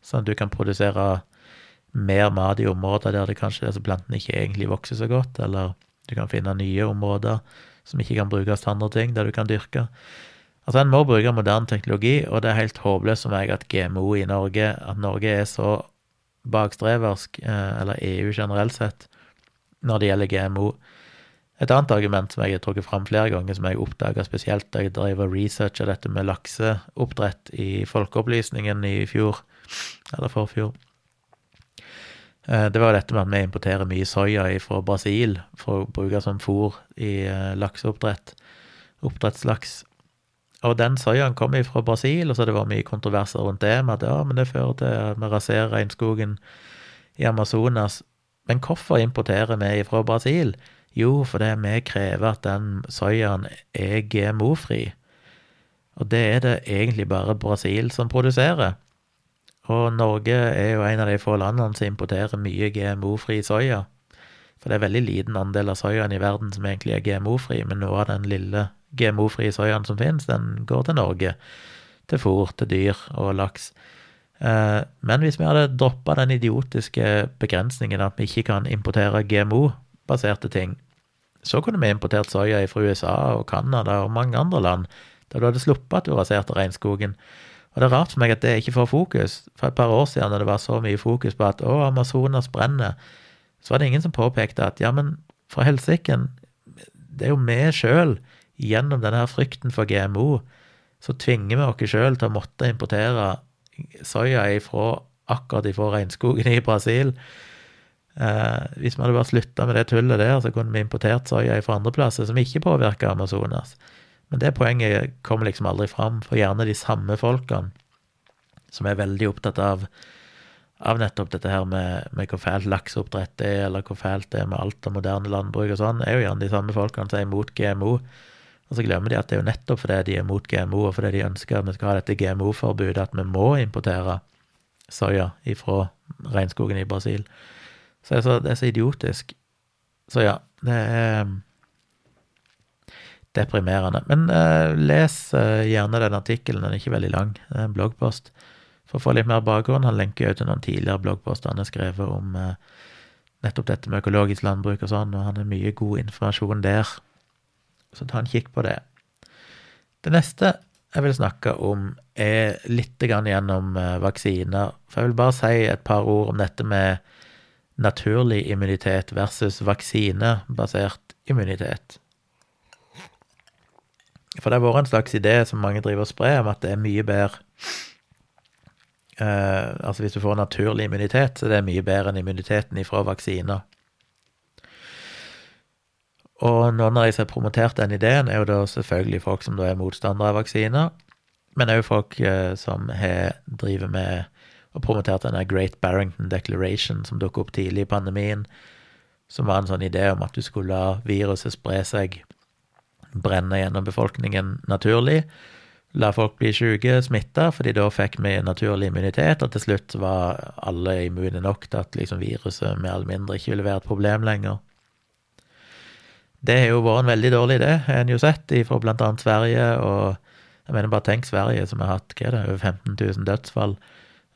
sånn at du kan produsere mer mat i områder der det kanskje altså plantene ikke egentlig vokser så godt, eller du kan finne nye områder som ikke kan brukes til andre ting, der du kan dyrke. Altså, en må bruke moderne teknologi, og det er helt håpløst for meg at GMO i Norge At Norge er så bakstreversk, eh, eller EU generelt sett, når det gjelder GMO. Et annet argument som jeg har trukket fram flere ganger, som jeg oppdaga spesielt da jeg drev og researcha dette med lakseoppdrett i Folkeopplysningen i fjor, eller forfjor, eh, det var dette med at vi importerer mye soya fra Brasil for å bruke som fôr i eh, lakseoppdrett, oppdrettslaks. Og den soyaen kom fra Brasil, og så det var mye kontroverser rundt det, med at ja, men det fører til at vi raserer regnskogen i Amazonas. Men hvorfor importerer vi fra Brasil? Jo, fordi vi krever at den soyaen er GMO-fri. Og det er det egentlig bare Brasil som produserer. Og Norge er jo en av de få landene som importerer mye GMO-fri soya. For det er veldig liten andel av soyaen i verden som egentlig er GMO-fri, men noe av den lille GMO-frie soyaen som finnes, den går til Norge. Til fôr til dyr og laks. Eh, men hvis vi hadde droppa den idiotiske begrensningen at vi ikke kan importere GMO-baserte ting, så kunne vi importert soya fra USA og Canada og mange andre land, der du hadde sluppet at du raserte regnskogen. Og det er rart for meg at det ikke får fokus. For et par år siden, da det var så mye fokus på at å, Amazonas brenner, så var det ingen som påpekte at ja, men for helsiken, det er jo vi sjøl, gjennom denne her frykten for GMO, så tvinger vi oss sjøl til å måtte importere soya ifra akkurat ifra regnskogen i Brasil. Eh, hvis vi hadde bare slutta med det tullet der, så kunne vi importert soya fra andre plasser som ikke påvirker Amazonas. Men det poenget kommer liksom aldri fram, for gjerne de samme folkene som er veldig opptatt av, av nettopp dette her med, med hvor fælt lakseoppdrett er, eller hvor fælt det er med alt av moderne landbruk og sånn, er jo gjerne de samme folkene som er imot GMO. Og så glemmer de at det er jo nettopp fordi de er imot GMO, og fordi de ønsker at vi skal ha dette GMO-forbudet, at vi må importere soya ifra regnskogen i Brasil. Så er så, det er så idiotisk. Så ja, det er deprimerende. Men uh, les uh, gjerne den artikkelen, den er ikke veldig lang, det er en bloggpost. For å få litt mer bakgrunn, han lenker jo til noen tidligere bloggposter han har skrevet om uh, nettopp dette med økologisk landbruk og sånn, og han har mye god informasjon der. Så ta en kikk på det. Det neste jeg vil snakke om, er litt gjennom vaksiner. For jeg vil bare si et par ord om dette med naturlig immunitet versus vaksinebasert immunitet. For det har vært en slags idé som mange driver og sprer, om at det er mye bedre eh, Altså hvis du får naturlig immunitet, så det er mye bedre enn immuniteten ifra vaksiner. Og av de som har promotert den ideen, er jo da selvfølgelig folk som da er motstandere av vaksiner, men òg folk eh, som har drevet med og promoterte denne Great Barrington Declaration som dukket opp tidlig i pandemien, som var en sånn idé om at du skulle la viruset spre seg brenne gjennom befolkningen naturlig. La folk bli syke, smitta, fordi da fikk vi naturlig immunitet, og til slutt var alle immune nok til at liksom viruset mer eller mindre ikke ville være et problem lenger. Det har jo vært en veldig dårlig idé, har en jo sett, fra annet Sverige, og jeg mener bare tenk Sverige, som har hatt hva er det, over 15 000 dødsfall,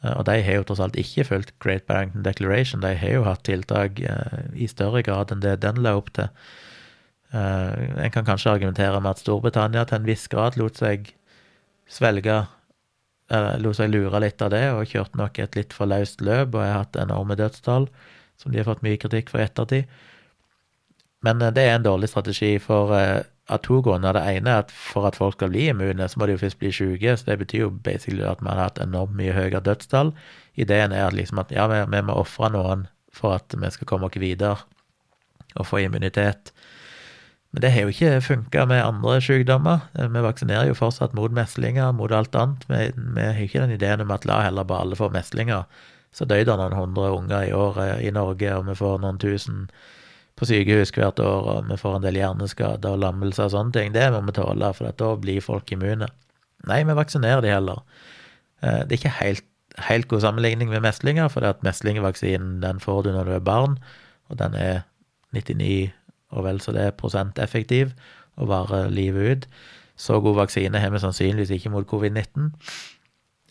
og de har jo tross alt ikke fulgt Great Barrington Declaration, de har jo hatt tiltak eh, i større grad enn det den la opp til. Uh, en kan kanskje argumentere med at Storbritannia til en viss grad lot seg svelge lot seg lure litt av det, og kjørte nok et litt for løst løp og har hatt enorme dødstall, som de har fått mye kritikk for i ettertid. Men det er en dårlig strategi for av to grunner. Det ene er at for at folk skal bli immune, så må de jo først bli syke, så det betyr jo basically at man har hatt enormt mye høyere dødstall. Ideen er liksom at ja, vi, vi må ofre noen for at vi skal komme oss videre og få immunitet. Men det har jo ikke funka med andre sykdommer. Eh, vi vaksinerer jo fortsatt mot meslinger, mot alt annet. Vi, vi har ikke den ideen om at la heller bare alle få meslinger. Så døde det noen hundre unger i året i Norge, og vi får noen tusen på sykehus hvert år, og vi får en del hjerneskader og lammelser og sånne ting. Det må vi tåle, for da blir folk immune. Nei, vi vaksinerer de heller. Eh, det er ikke helt, helt god sammenligning med meslinger, for det at meslingvaksinen den får du når du er barn, og den er 99 og vel så det er prosenteffektiv og varer livet ut. Så god vaksine har vi sannsynligvis ikke mot covid-19.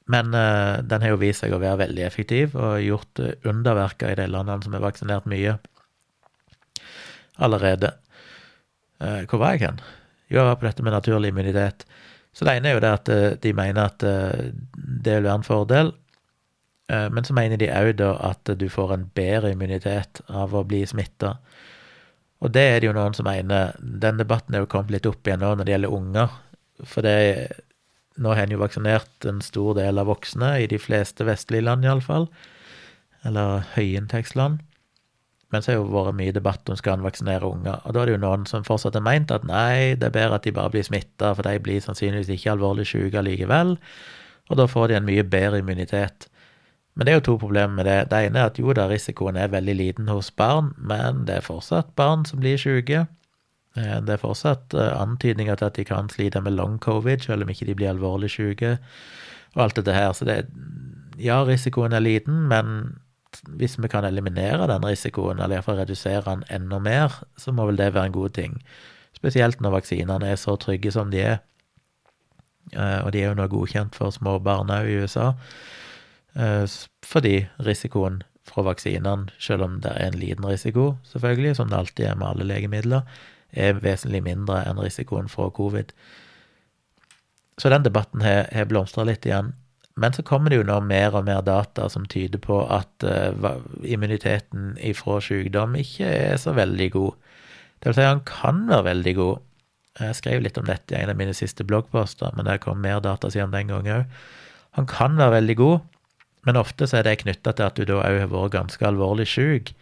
Men uh, den har jo vist seg å være veldig effektiv og gjort uh, underverker i de landene som er vaksinert mye allerede. Uh, hvor var jeg hen? Jo, jeg var på dette med naturlig immunitet. Så det ene er jo det at de mener at det vil være en fordel. Men så mener de òg da at du får en bedre immunitet av å bli smitta. Og det er det jo noen som mener. Den debatten er jo kommet litt opp igjen nå når det gjelder unger. For det Nå har en jo vaksinert en stor del av voksne, i de fleste vestlige land iallfall. Eller høyinntektsland. Men så har jo vært mye debatt om skal en vaksinere unger. Og da er det jo noen som fortsatt har meint at nei, det er bedre at de bare blir smitta, for de blir sannsynligvis ikke alvorlig syke likevel. Og da får de en mye bedre immunitet. Men det er jo to problemer med det. Det ene er at jo da, risikoen er veldig liten hos barn, men det er fortsatt barn som blir syke. Eh, det er fortsatt eh, antydninger til at de kan slite med long covid, selv om ikke de blir alvorlig syke, og alt dette her. Så det Ja, risikoen er liten, men hvis vi kan eliminere den risikoen, eller iallfall redusere den enda mer, så må vel det være en god ting. Spesielt når vaksinene er så trygge som de er. Eh, og de er jo nå godkjent for små barn òg i USA. fordi risikoen fra vaksinene, selv om det er en liten risiko, selvfølgelig, som det alltid er med alle legemidler, er vesentlig mindre enn risikoen fra covid. Så den debatten har blomstra litt igjen. Men så kommer det jo nå mer og mer data som tyder på at uh, immuniteten ifra sykdom ikke er så veldig god. Det vil si, han kan være veldig god. Jeg skrev litt om dette i en av mine siste bloggposter, men der kom mer data siden den gangen òg. Han kan være veldig god, men ofte så er det knytta til at du da òg har vært ganske alvorlig syk.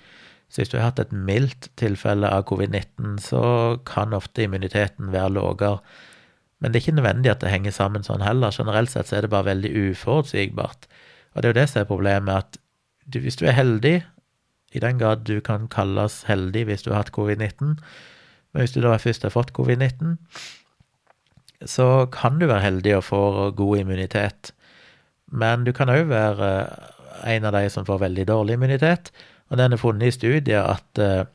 Så hvis du har hatt et mildt tilfelle av covid-19, så kan ofte immuniteten være lavere. Men det er ikke nødvendig at det henger sammen sånn heller. Generelt sett så er det bare veldig uforutsigbart. Og det er jo det som er problemet, at du, hvis du er heldig, i den grad du kan kalles heldig hvis du har hatt covid-19, men hvis du da først har fått covid-19, så kan du være heldig og få god immunitet. Men du kan òg være en av de som får veldig dårlig immunitet. Og den er funnet i studier at, eh,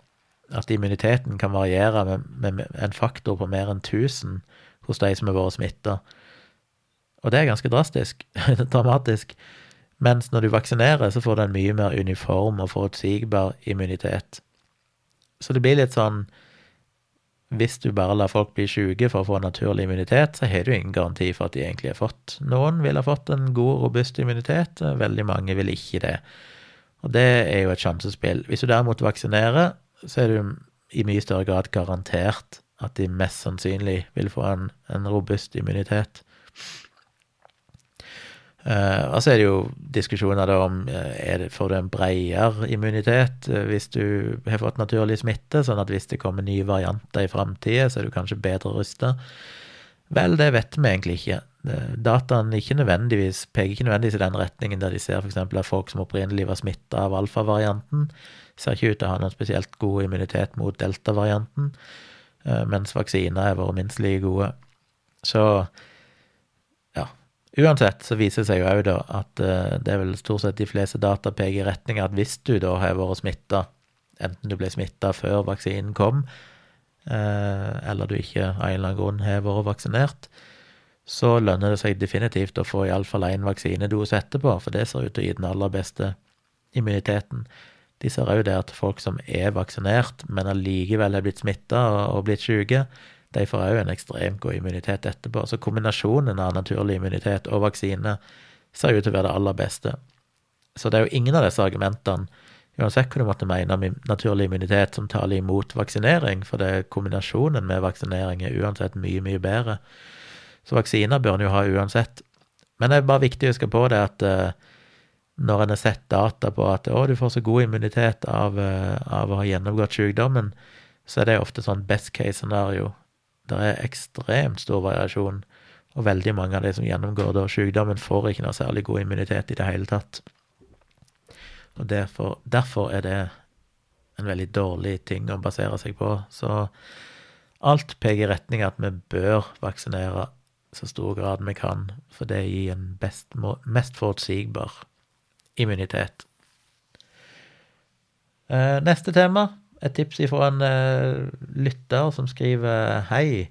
at immuniteten kan variere med, med, en faktor på mer enn 1000 hos de som har vært smitta. Og det er ganske drastisk. dramatisk. Mens når du vaksinerer, så får du en mye mer uniform og forutsigbar immunitet. Så det blir litt sånn hvis du bare lar folk bli syke for å få naturlig immunitet, så har du ingen garanti for at de egentlig har fått. Noen vil ha fått en god, robust immunitet, veldig mange vil ikke det. Og det er jo et sjansespill. Hvis du derimot vaksinerer, så er du i mye større grad garantert at de mest sannsynlig vil få en, en robust immunitet. Uh, og så er det jo diskusjoner da om er det, får du en bredere immunitet uh, hvis du har fått naturlig smitte, sånn at hvis det kommer nye varianter i framtida, så er du kanskje bedre rusta. Vel, det vet vi egentlig ikke. Dataen ikke nødvendigvis, peker ikke nødvendigvis i den retningen der de ser f.eks. at folk som opprinnelig var smitta av alfavarianten, ser ikke ut til å ha noen spesielt god immunitet mot deltavarianten, mens vaksiner har vært minst like gode. Så Uansett så viser det seg jo òg da at uh, det er vel stort sett de fleste data peker i retning at hvis du da har vært smitta, enten du ble smitta før vaksinen kom, uh, eller du ikke av en eller annen grunn har vært vaksinert, så lønner det seg definitivt å få iallfall én vaksinedose etterpå, for det ser ut til å gi den aller beste immuniteten. De ser òg det at folk som er vaksinert, men allikevel er blitt smitta og, blitt syke, de får òg en ekstremt god immunitet etterpå. Så kombinasjonen av naturlig immunitet og vaksine ser ut til å være det aller beste. Så det er jo ingen av disse argumentene, uansett hva du måtte mene om naturlig immunitet, som taler imot vaksinering, for det er kombinasjonen med vaksinering er uansett mye, mye bedre. Så vaksiner bør en jo ha uansett. Men det er bare viktig å huske på det at uh, når en har sett data på at å, du får så god immunitet av, uh, av å ha gjennomgått sykdommen, så er det ofte sånn best case scenario. Det er ekstremt stor variasjon, og veldig mange av de som gjennomgår da sykdommen, får ikke noe særlig god immunitet i det hele tatt. Og derfor, derfor er det en veldig dårlig ting å basere seg på. Så alt peker i retning at vi bør vaksinere så stor grad vi kan, for det gir en best, mest forutsigbar immunitet. Eh, neste tema et tips ifra en uh, lytter som skriver Hei,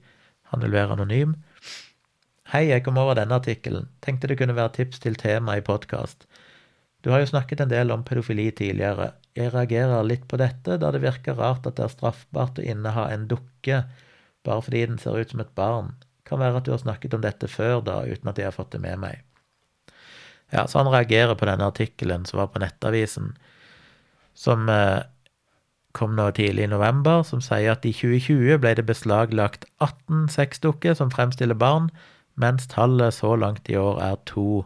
han vil være anonym. Hei, jeg kom over denne artikkelen. Tenkte det kunne være tips til tema i podkast. Du har jo snakket en del om pedofili tidligere. Jeg reagerer litt på dette, da det virker rart at det er straffbart å inneha en dukke bare fordi den ser ut som et barn. Kan være at du har snakket om dette før, da, uten at jeg har fått det med meg. Ja, så han reagerer på denne artikkelen som var på Nettavisen, som eh, kom nå tidlig i november, som sier at i 2020 ble det beslaglagt 18 sexdukker som fremstiller barn, mens tallet så langt i år er to.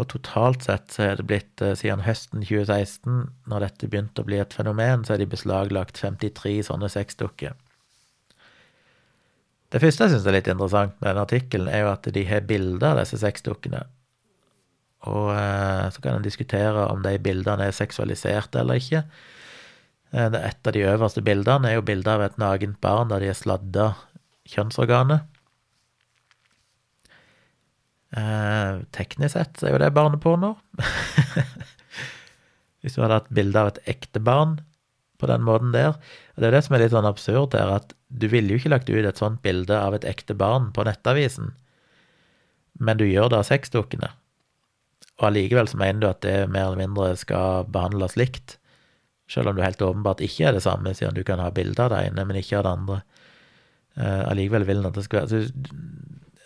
Og totalt sett så er det blitt, eh, siden høsten 2016, når dette begynte å bli et fenomen, så er de beslaglagt 53 sånne sexdukker. Det første jeg syns er litt interessant med denne artikkelen, er jo at de har bilder av disse sexdukkene. Og eh, så kan en diskutere om de bildene er seksualiserte eller ikke. Eh, et av de øverste bildene er jo bilde av et nagent barn der de har sladda kjønnsorganet. Eh, teknisk sett er jo det barneporno. Hvis du hadde hatt bilde av et ekte barn på den måten der. Og det er jo det som er litt sånn absurd her, at du ville jo ikke lagt ut et sånt bilde av et ekte barn på nettavisen, men du gjør det av sexdukkene. og allikevel så mener du at det mer eller mindre skal behandles likt, selv om du helt åpenbart ikke er det samme, siden du kan ha bilde av det ene, men ikke av det andre. Uh, allikevel vil en at det skal være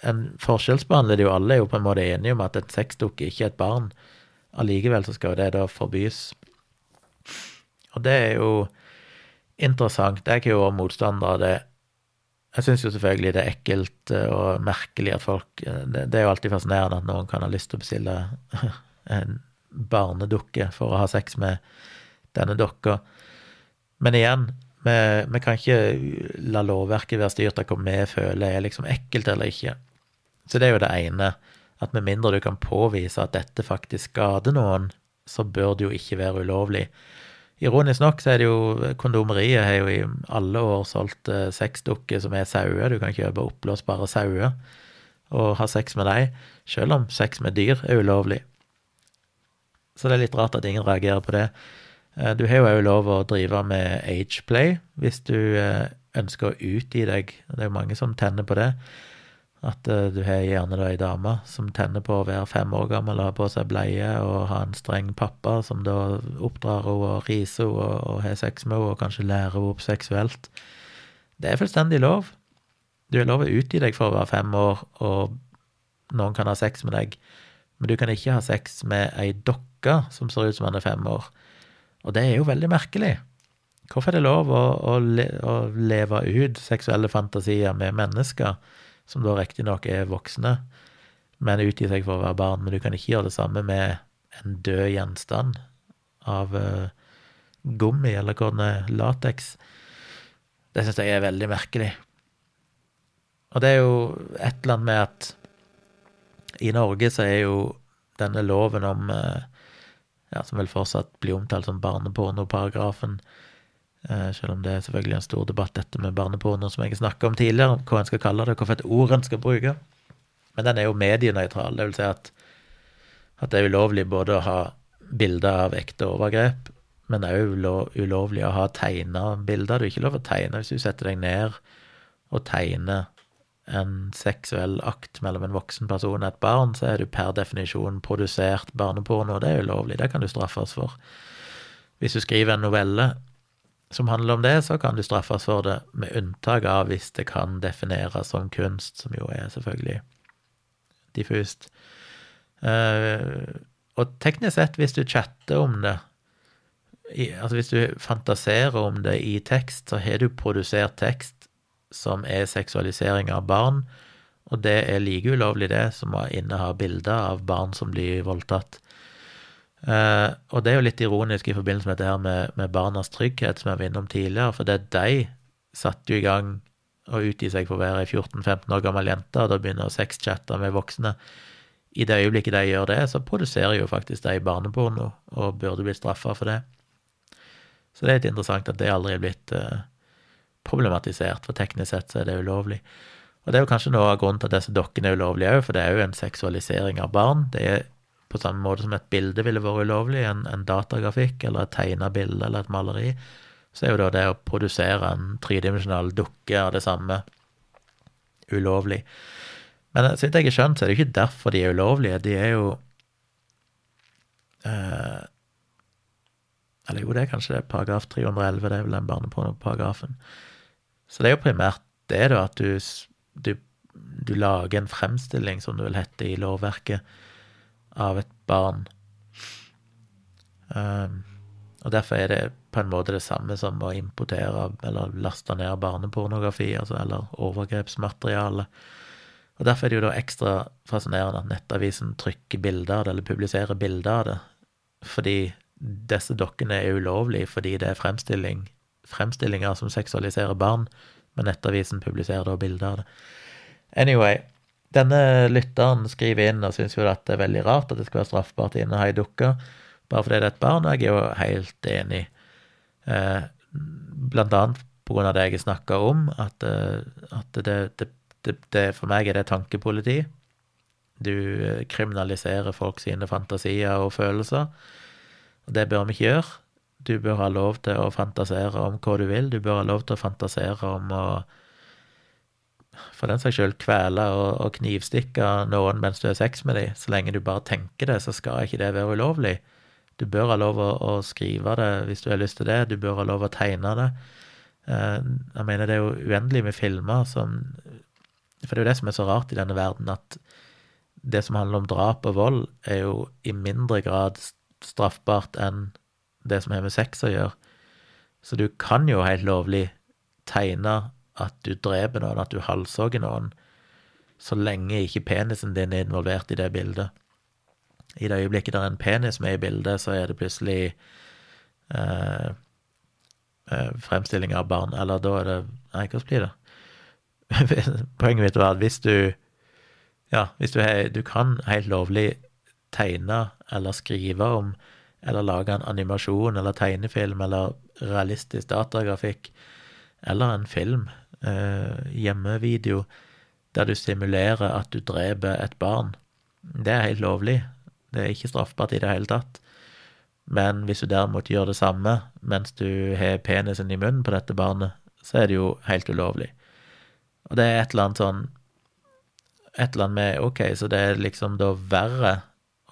En forskjellsbehandler det jo alle, er jo på en måte enige om at et sexdukke ikke er et barn. Allikevel så skal jo det da forbys. Og det er jo interessant. Jeg er jo motstander av det. Jeg syns jo selvfølgelig det er ekkelt eh, og merkelig at folk eh, det, er jo alltid fascinerende at noen kan ha lyst til å bestille en barnedukke for å ha sex med denne dokka. Men igjen, vi, vi kan ikke la lovverket være styrt av hva vi føler er liksom ekkelt eller ikke. Så det er jo det ene, at med mindre du kan påvise at dette faktisk skader noen, så bør det jo ikke være ulovlig. Ironisk nok så er det jo Kondomeriet har jo i alle år solgt eh, sexdukker som er sauer. Du kan kjøpe oppblåsbare sauer og ha sex med dem, selv om sex med dyr er ulovlig. Så det er litt rart at ingen reagerer på det. Eh, du har jo òg lov å drive med ageplay hvis du eh, ønsker å utgi deg. Det er jo mange som tenner på det. At uh, du har gjerne ei dame som tenner på å være fem år gammel og ha på seg bleie og ha en streng pappa som da oppdrar henne og riser henne og, og har sex med henne og kanskje lærer henne opp seksuelt. Det er fullstendig lov. Du har lov å utgi deg for å være fem år, og noen kan ha sex med deg, men du kan ikke ha sex med ei dokke som ser ut som han er fem år. Og det er jo veldig merkelig. Hvorfor er det lov å, å, å leve ut seksuelle fantasier med mennesker? Som da riktignok er voksne, men utgir seg for å være barn. Men du kan ikke gjøre det samme med en død gjenstand av uh, gummi, eller er, lateks. Det syns jeg er veldig merkelig. Og det er jo et eller annet med at i Norge så er jo denne loven om uh, ja, Som vel fortsatt blir omtalt som barnepornoparagrafen, Eh, selv om det er selvfølgelig en stor debatt, dette med barneporno, som jeg snakka om tidligere, hva en skal kalle det, hvilket ord en skal bruke. Men den er jo medienøytral. Det vil si at, at det er ulovlig både å ha bilder av ekte overgrep, men òg ulovlig å ha tegna bilder. Du er ikke lov å tegne hvis du setter deg ned og tegner en seksuell akt mellom en voksen person og et barn, så er du per definisjon produsert barneporno, det er ulovlig. Det kan du straffes for. Hvis du skriver en novelle som handler om det, så kan du straffes for det, med unntak av hvis det kan defineres som kunst, som jo er selvfølgelig diffust. Uh, og teknisk sett, hvis du chatter om det, altså hvis du fantaserer om det i tekst, så har du produsert tekst som er seksualisering av barn, og det er like ulovlig, det, som å inneha bilder av barn som blir voldtatt. Uh, og det er jo litt ironisk i forbindelse med dette her med, med barnas trygghet, som jeg var innom tidligere, for det de satte jo i gang å utgi seg for å være ei 14-15 år gammel jente, og da begynner å sexchatte med voksne. I det øyeblikket de gjør det, så produserer jo faktisk de barneporno, og burde blitt straffa for det. Så det er litt interessant at det aldri er blitt uh, problematisert, for teknisk sett så er det ulovlig. Og det er jo kanskje noe av grunnen til at disse dokkene er ulovlige òg, for det er jo en seksualisering av barn. Det er på samme måte som et bilde ville vært ulovlig, en, en datagrafikk eller et tegna bilde eller et maleri, så er jo da det å produsere en tredimensjonal dukke av det samme ulovlig. Men så vidt jeg har skjønt, så er det ikke derfor de er ulovlige. De er jo eh, Eller jo, det er kanskje det, paragraf 311, det er vel den barnepornoparagrafen. Så det er jo primært det, da, at du, du, du lager en fremstilling, som det vil heter i lovverket, av et barn. Um, og derfor er det på en måte det samme som å importere eller laste ned barnepornografi, altså, eller overgrepsmateriale. Og derfor er det jo da ekstra fascinerende at Nettavisen trykker bilder av det, eller publiserer bilder av det, fordi disse dokkene er ulovlige fordi det er fremstilling, fremstillinger som seksualiserer barn, men Nettavisen publiserer da bilder av det. Anyway, denne lytteren skriver inn og syns jo at det er veldig rart at det skal være straffbart å inneha ei dukke, bare fordi det er et barn, jeg er jo helt enig. Eh, blant annet på grunn av det jeg snakker om, at, eh, at det, det, det, for meg er det tankepoliti. Du eh, kriminaliserer folk sine fantasier og følelser, og det bør vi ikke gjøre. Du bør ha lov til å fantasere om hva du vil, du bør ha lov til å fantasere om å for den saks skyld kvele og, og knivstikke noen mens du har sex med dem. Så lenge du bare tenker det, så skal ikke det være ulovlig. Du bør ha lov å, å skrive det hvis du har lyst til det. Du bør ha lov å tegne det. Eh, jeg mener, det er jo uendelig med filmer som For det er jo det som er så rart i denne verden, at det som handler om drap og vold, er jo i mindre grad straffbart enn det som har med sex å gjøre. Så du kan jo helt lovlig tegne at du dreper noen, at du halshogger noen, så lenge ikke penisen din er involvert i det bildet. I det øyeblikket det er en penis med i bildet, så er det plutselig eh, eh, fremstilling av barn. Eller da er det Nei, hvordan blir det? Poenget mitt var at hvis du Ja, hvis du, er, du kan helt lovlig tegne eller skrive om eller lage en animasjon eller tegnefilm eller realistisk datagrafikk eller en film hjemmevideo der du simulerer at du dreper et barn. Det er helt lovlig. Det er ikke straffbart i det hele tatt. Men hvis du derimot gjør det samme mens du har penisen i munnen på dette barnet, så er det jo helt ulovlig. Og det er et eller annet sånn Et eller annet med Ok, så det er liksom da verre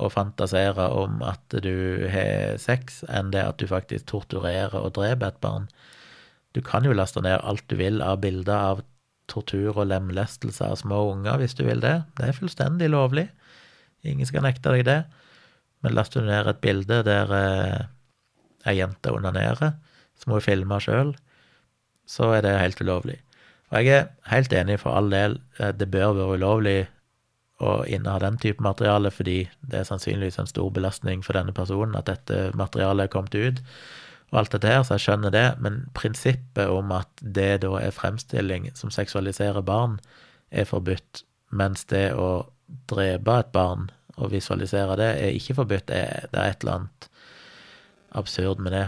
å fantasere om at du har sex, enn det at du faktisk torturerer og dreper et barn. Du kan jo laste ned alt du vil av bilder av tortur og lemlestelse av små unger, hvis du vil det. Det er fullstendig lovlig. Ingen skal nekte deg det. Men laster du ned et bilde der eh, ei jente onanerer, som hun filmer sjøl, så er det helt ulovlig. Og jeg er helt enig, for all del, eh, det bør være ulovlig å inneha den type materiale, fordi det er sannsynligvis en stor belastning for denne personen at dette materialet er kommet ut og alt dette her, så jeg skjønner det, men prinsippet om at det da er fremstilling som seksualiserer barn, er forbudt, mens det å drepe et barn og visualisere det er ikke forbudt. Det er, et eller annet absurd med det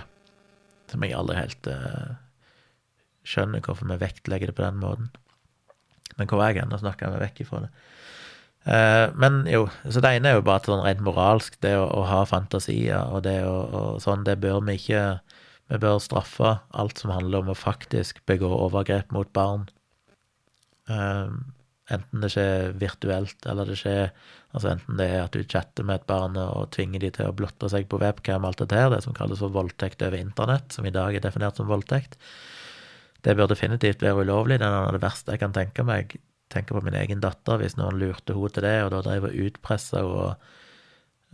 som jeg aldri helt uh, skjønner hvorfor vi vektlegger det på den måten. Men hvor er jeg hen? Nå snakker jeg meg vekk ifra det. Uh, men jo, så det ene er jo bare sånn rent moralsk, det å, å ha fantasier, og det å og sånn, det bør vi ikke vi bør straffe alt som handler om å faktisk begå overgrep mot barn. Um, enten det skjer virtuelt, eller det skjer altså enten det er at du chatter med et barn og tvinger de til å blotte seg på webcam, alt dette her, det som kalles for voldtekt over internett, som i dag er definert som voldtekt. Det bør definitivt være ulovlig. Det er noe av det verste jeg kan tenke meg. Tenke på min egen datter, hvis noen lurte henne til det, og da drev og utpressa henne.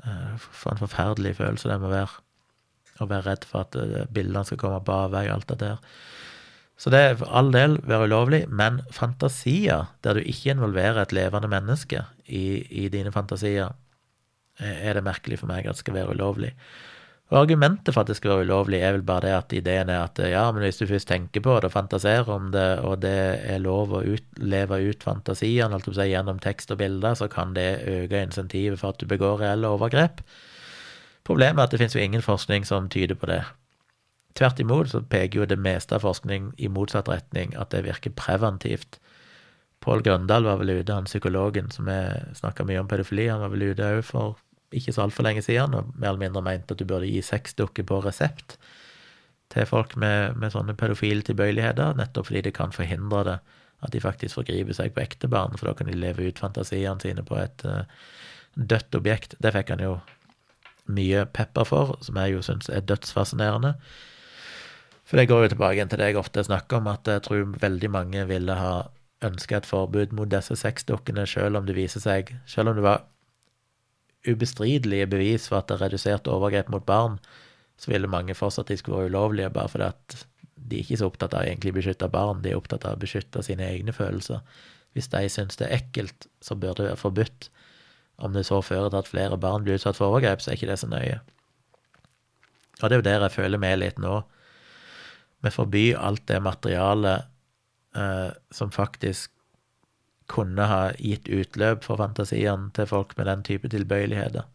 Uh, for en forferdelig følelse det må være og være redd for at eh, bildene skal komme på avveie, alt det der. Så det er for all del være ulovlig, men fantasier der du ikke involverer et levende menneske i, i dine fantasier, eh, er det merkelig for meg at det skal være ulovlig. Og Argumentet for at det skal være ulovlig, er vel bare det at ideen er at eh, ja, men hvis du først tenker på det og fantaserer om det, og det er lov å ut, leve ut fantasiene si, gjennom tekst og bilder, så kan det øke insentivet for at du begår reelle overgrep. Problemet er at det finnes jo ingen forskning som tyder på det. Tvert imot så peker jo det meste av forskning i motsatt retning, at det virker preventivt. Pål Grøndal var vel ute, han psykologen som snakka mye om pedofili, han var vel ute òg for ikke så altfor lenge siden, og mer eller mindre mente at du burde gi sexdukker på resept til folk med, med sånne pedofile tilbøyeligheter, nettopp fordi det kan forhindre det, at de faktisk forgriper seg på ekte barn, for da kan de leve ut fantasiene sine på et uh, dødt objekt. Det fikk han jo mye pepper for, som jeg jo syns er dødsfascinerende. For det går jo tilbake til det jeg ofte snakker om, at jeg tror veldig mange ville ha ønska et forbud mot disse sexdukkene, selv om det viser seg Selv om det var ubestridelige bevis for at det reduserte overgrep mot barn, så ville mange fortsatt de skulle være ulovlige, bare fordi at de er ikke så opptatt av å egentlig beskytte barn, de er opptatt av å beskytte sine egne følelser. Hvis de syns det er ekkelt, så bør det være forbudt. Om det så fører til at flere barn blir utsatt for overgrep, så er ikke det så nøye. Og det er jo der jeg føler med litt nå. Vi forbyr alt det materialet eh, som faktisk kunne ha gitt utløp for fantasiene til folk med den type tilbøyeligheter.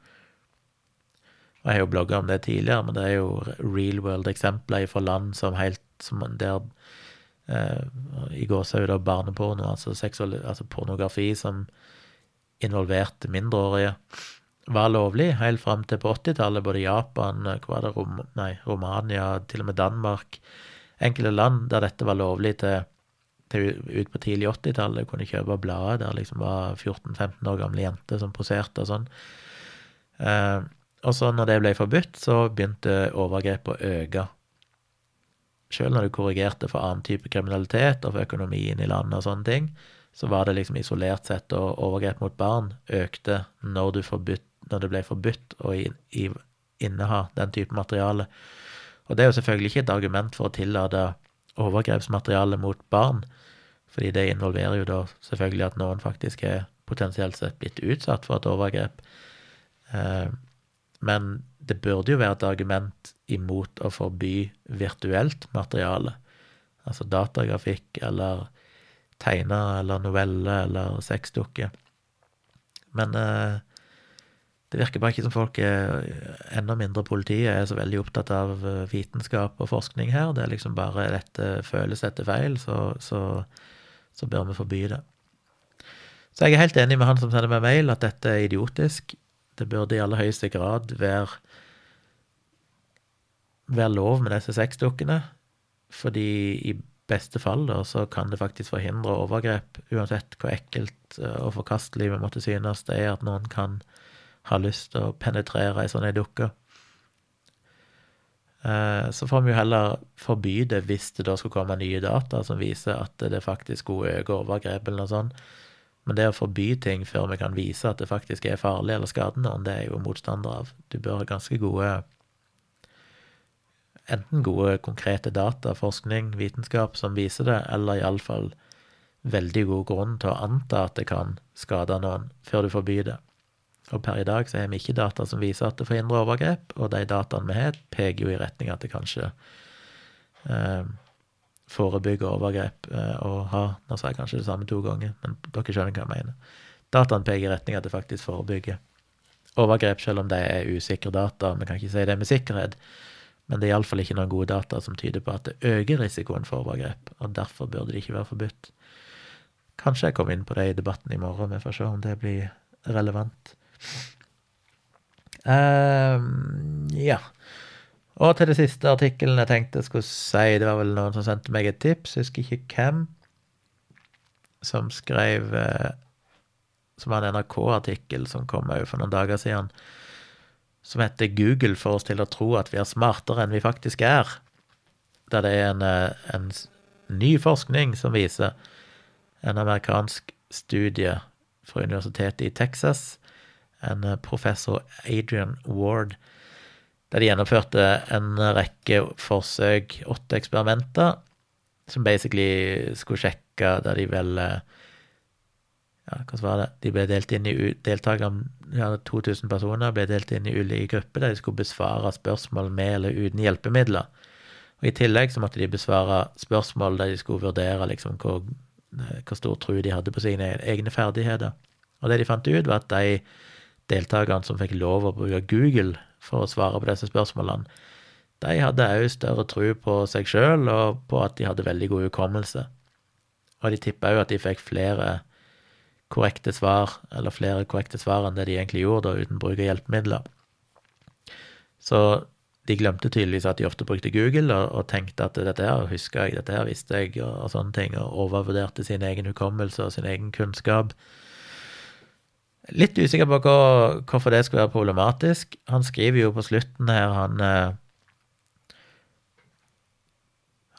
Jeg har jo blogga om det tidligere, men det er jo real world-eksempler fra land som helt som der eh, I det barneporno, altså, seksual, altså pornografi, som involverte mindreårige, var lovlig helt fram til på 80-tallet. Både Japan, Rom, nei, Romania, til og med Danmark. Enkelte land der dette var lovlig til, til ut på tidlig 80-tallet. Kunne kjøpe blader der liksom var 14-15 år gamle jenter som poserte og sånn. Eh, og så når det ble forbudt, så begynte overgrep å øke. Selv når du korrigerte for annen type kriminalitet og for økonomien i landet og sånne ting, så var det liksom isolert sett og overgrep mot barn økte når, forbudt, når det ble forbudt å inneha den type materiale. Og det er jo selvfølgelig ikke et argument for å tillate overgrepsmateriale mot barn, fordi det involverer jo da selvfølgelig at noen faktisk er potensielt sett blitt utsatt for et overgrep. Eh, men det burde jo være et argument imot å forby virtuelt materiale, altså datagrafikk eller tegner eller novelle eller sexdukke. Men eh, det virker bare ikke som folk er Enda mindre politiet er så veldig opptatt av eh, vitenskap og forskning her. Det er liksom bare dette føles etter feil, så, så, så bør vi forby det. Så jeg er helt enig med han som sender meg mail, at dette er idiotisk. Det burde i aller høyeste grad være, være lov med disse sexdukkene, fordi i beste fall da, så kan det faktisk forhindre overgrep, uansett hvor ekkelt eh, og forkastelig vi måtte synes det er at noen kan ha lyst til å penetrere ei sånn dukke. Eh, så får vi jo heller forby det hvis det da skulle komme nye data som viser at det faktisk skulle øke overgrep eller noe sånt. Men det å forby ting før vi kan vise at det faktisk er farlig eller skadende, det er jo motstander av. Du bør ha ganske gode Enten gode konkrete data, forskning, vitenskap som viser det, eller iallfall veldig god grunn til å anta at det kan skade noen, før du forbyr det. Og per i dag så har vi ikke data som viser at det forhindrer overgrep, og de dataene vi har, peker jo i retning at det kanskje eh, forebygger overgrep. Eh, og har Nå sa jeg kanskje det samme to ganger, men dere skjønner hva jeg mener. Dataene peker i retning at det faktisk forebygger overgrep, selv om det er usikre data. Vi kan ikke si det med sikkerhet, men det er iallfall ikke noen gode data som tyder på at det øker risikoen for overgrep, og derfor burde det ikke være forbudt. Kanskje jeg kommer inn på det i debatten i morgen, vi får se om det blir relevant. Um, ja. Og til det siste artikkelen jeg tenkte jeg skulle si, det var vel noen som sendte meg et tips, jeg husker ikke hvem, som skrev eh, Som var en NRK-artikkel som kom òg for noen dager siden, som heter 'Google får oss til å tro at vi er smartere enn vi faktisk er'. Der det er en, eh, en ny forskning som viser en amerikansk studie fra universitetet i Texas en eh, professor Adrian Ward, der de gjennomførte en rekke forsøk, åtte eksperimenter, som basically skulle sjekke der de vel eh, ja, hva var det? De ble delt inn i deltakerne, ja, 2000 personer ble delt inn i ulike grupper der de skulle besvare spørsmål med eller uten hjelpemidler. Og I tillegg så måtte de besvare spørsmål der de skulle vurdere liksom hvor, eh, hvor stor tro de hadde på sine egne ferdigheter. Og det de fant ut, var at de deltakerne som fikk lov å bruke Google for å svare på disse spørsmålene, de hadde òg større tro på seg sjøl og på at de hadde veldig god hukommelse. Og de tippa òg at de fikk flere korrekte svar, eller flere korrekte svar enn det de egentlig gjorde, da, uten bruk av hjelpemidler. Så de glemte tydeligvis at de ofte brukte Google, og, og tenkte at dette her huska jeg, dette her visste jeg, og, og sånne ting, og overvurderte sin egen hukommelse og sin egen kunnskap. Litt usikker på hvorfor det skulle være problematisk. Han skriver jo på slutten her, han eh,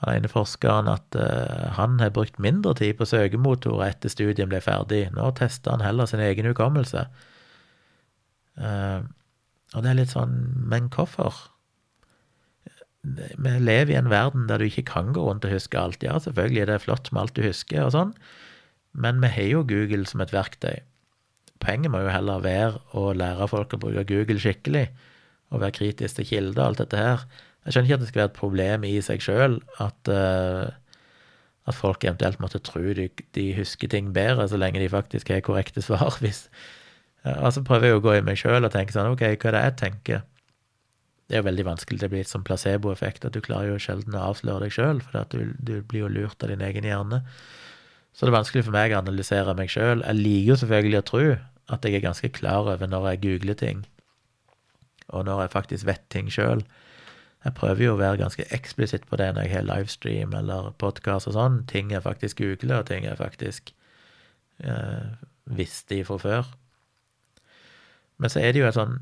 Han ene forskeren at uh, han har brukt mindre tid på søkemotorer etter studien ble ferdig. Nå tester han heller sin egen hukommelse. Uh, og det er litt sånn Men hvorfor? Vi lever i en verden der du ikke kan gå rundt og huske alt. Ja, selvfølgelig er det flott med alt du husker og sånn, men vi har jo Google som et verktøy. Poenget må jo heller være å lære folk å bruke Google skikkelig, og være kritisk til kilder og alt dette her. Jeg skjønner ikke at det skal være et problem i seg sjøl at, uh, at, folk eventuelt måtte tro de, de, husker ting bedre, så lenge de faktisk har korrekte svar. Hvis, uh, altså prøver jeg å gå i meg sjøl og tenke sånn, OK, hva er det jeg tenker? Det er jo veldig vanskelig. Det blir litt sånn placeboeffekt, at du klarer jo sjelden å avsløre deg sjøl, for du, du blir jo lurt av din egen hjerne. Så det er vanskelig for meg å analysere meg sjøl. Jeg liker jo selvfølgelig å tro at jeg er ganske klar over når jeg googler ting, og når jeg faktisk vet ting sjøl. Jeg prøver jo å være ganske eksplisitt på det når jeg har livestream eller podkast og sånn. Ting jeg faktisk googler, og ting jeg faktisk eh, visste fra før. Men så er det jo et sånn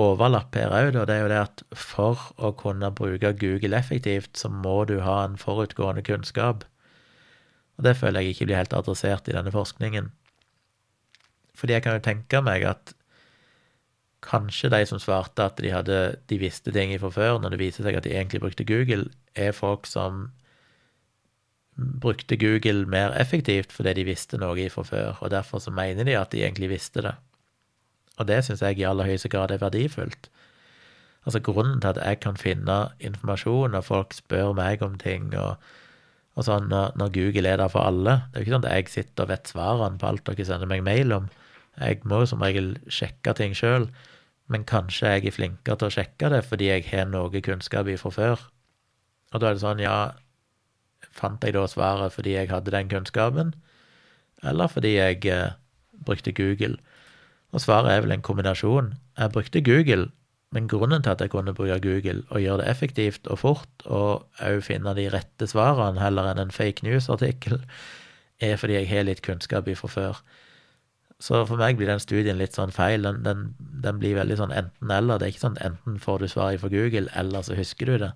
overlapp her òg, og det er jo det at for å kunne bruke Google effektivt, så må du ha en forutgående kunnskap. Og det føler jeg ikke blir helt adressert i denne forskningen. Fordi jeg kan jo tenke meg at kanskje de som svarte at de, hadde, de visste ting fra før, når det viser seg at de egentlig brukte Google, er folk som brukte Google mer effektivt fordi de visste noe fra før, og derfor så mener de at de egentlig visste det. Og det syns jeg i aller høyeste grad er verdifullt. Altså Grunnen til at jeg kan finne informasjon, og folk spør meg om ting, og, og sånn når, når, Google er der for alle Det er jo ikke sånn at jeg sitter og vet svarene på alt dere sender meg mail om. Jeg må jo som regel sjekke ting sjøl, men kanskje jeg er flinkere til å sjekke det fordi jeg har noe kunnskap i fra før. Og da er det sånn, ja, fant jeg da svaret fordi jeg hadde den kunnskapen, eller fordi jeg eh, brukte Google? Og svaret er vel en kombinasjon. Jeg brukte Google, men grunnen til at jeg kunne bruke Google og gjøre det effektivt og fort, og òg finne de rette svarene heller enn en fake news-artikkel, er fordi jeg har litt kunnskap fra før. Så for meg blir den studien litt sånn feil. Den, den, den blir veldig sånn enten-eller. Det er ikke sånn enten får du svaret fra Google, eller så husker du det.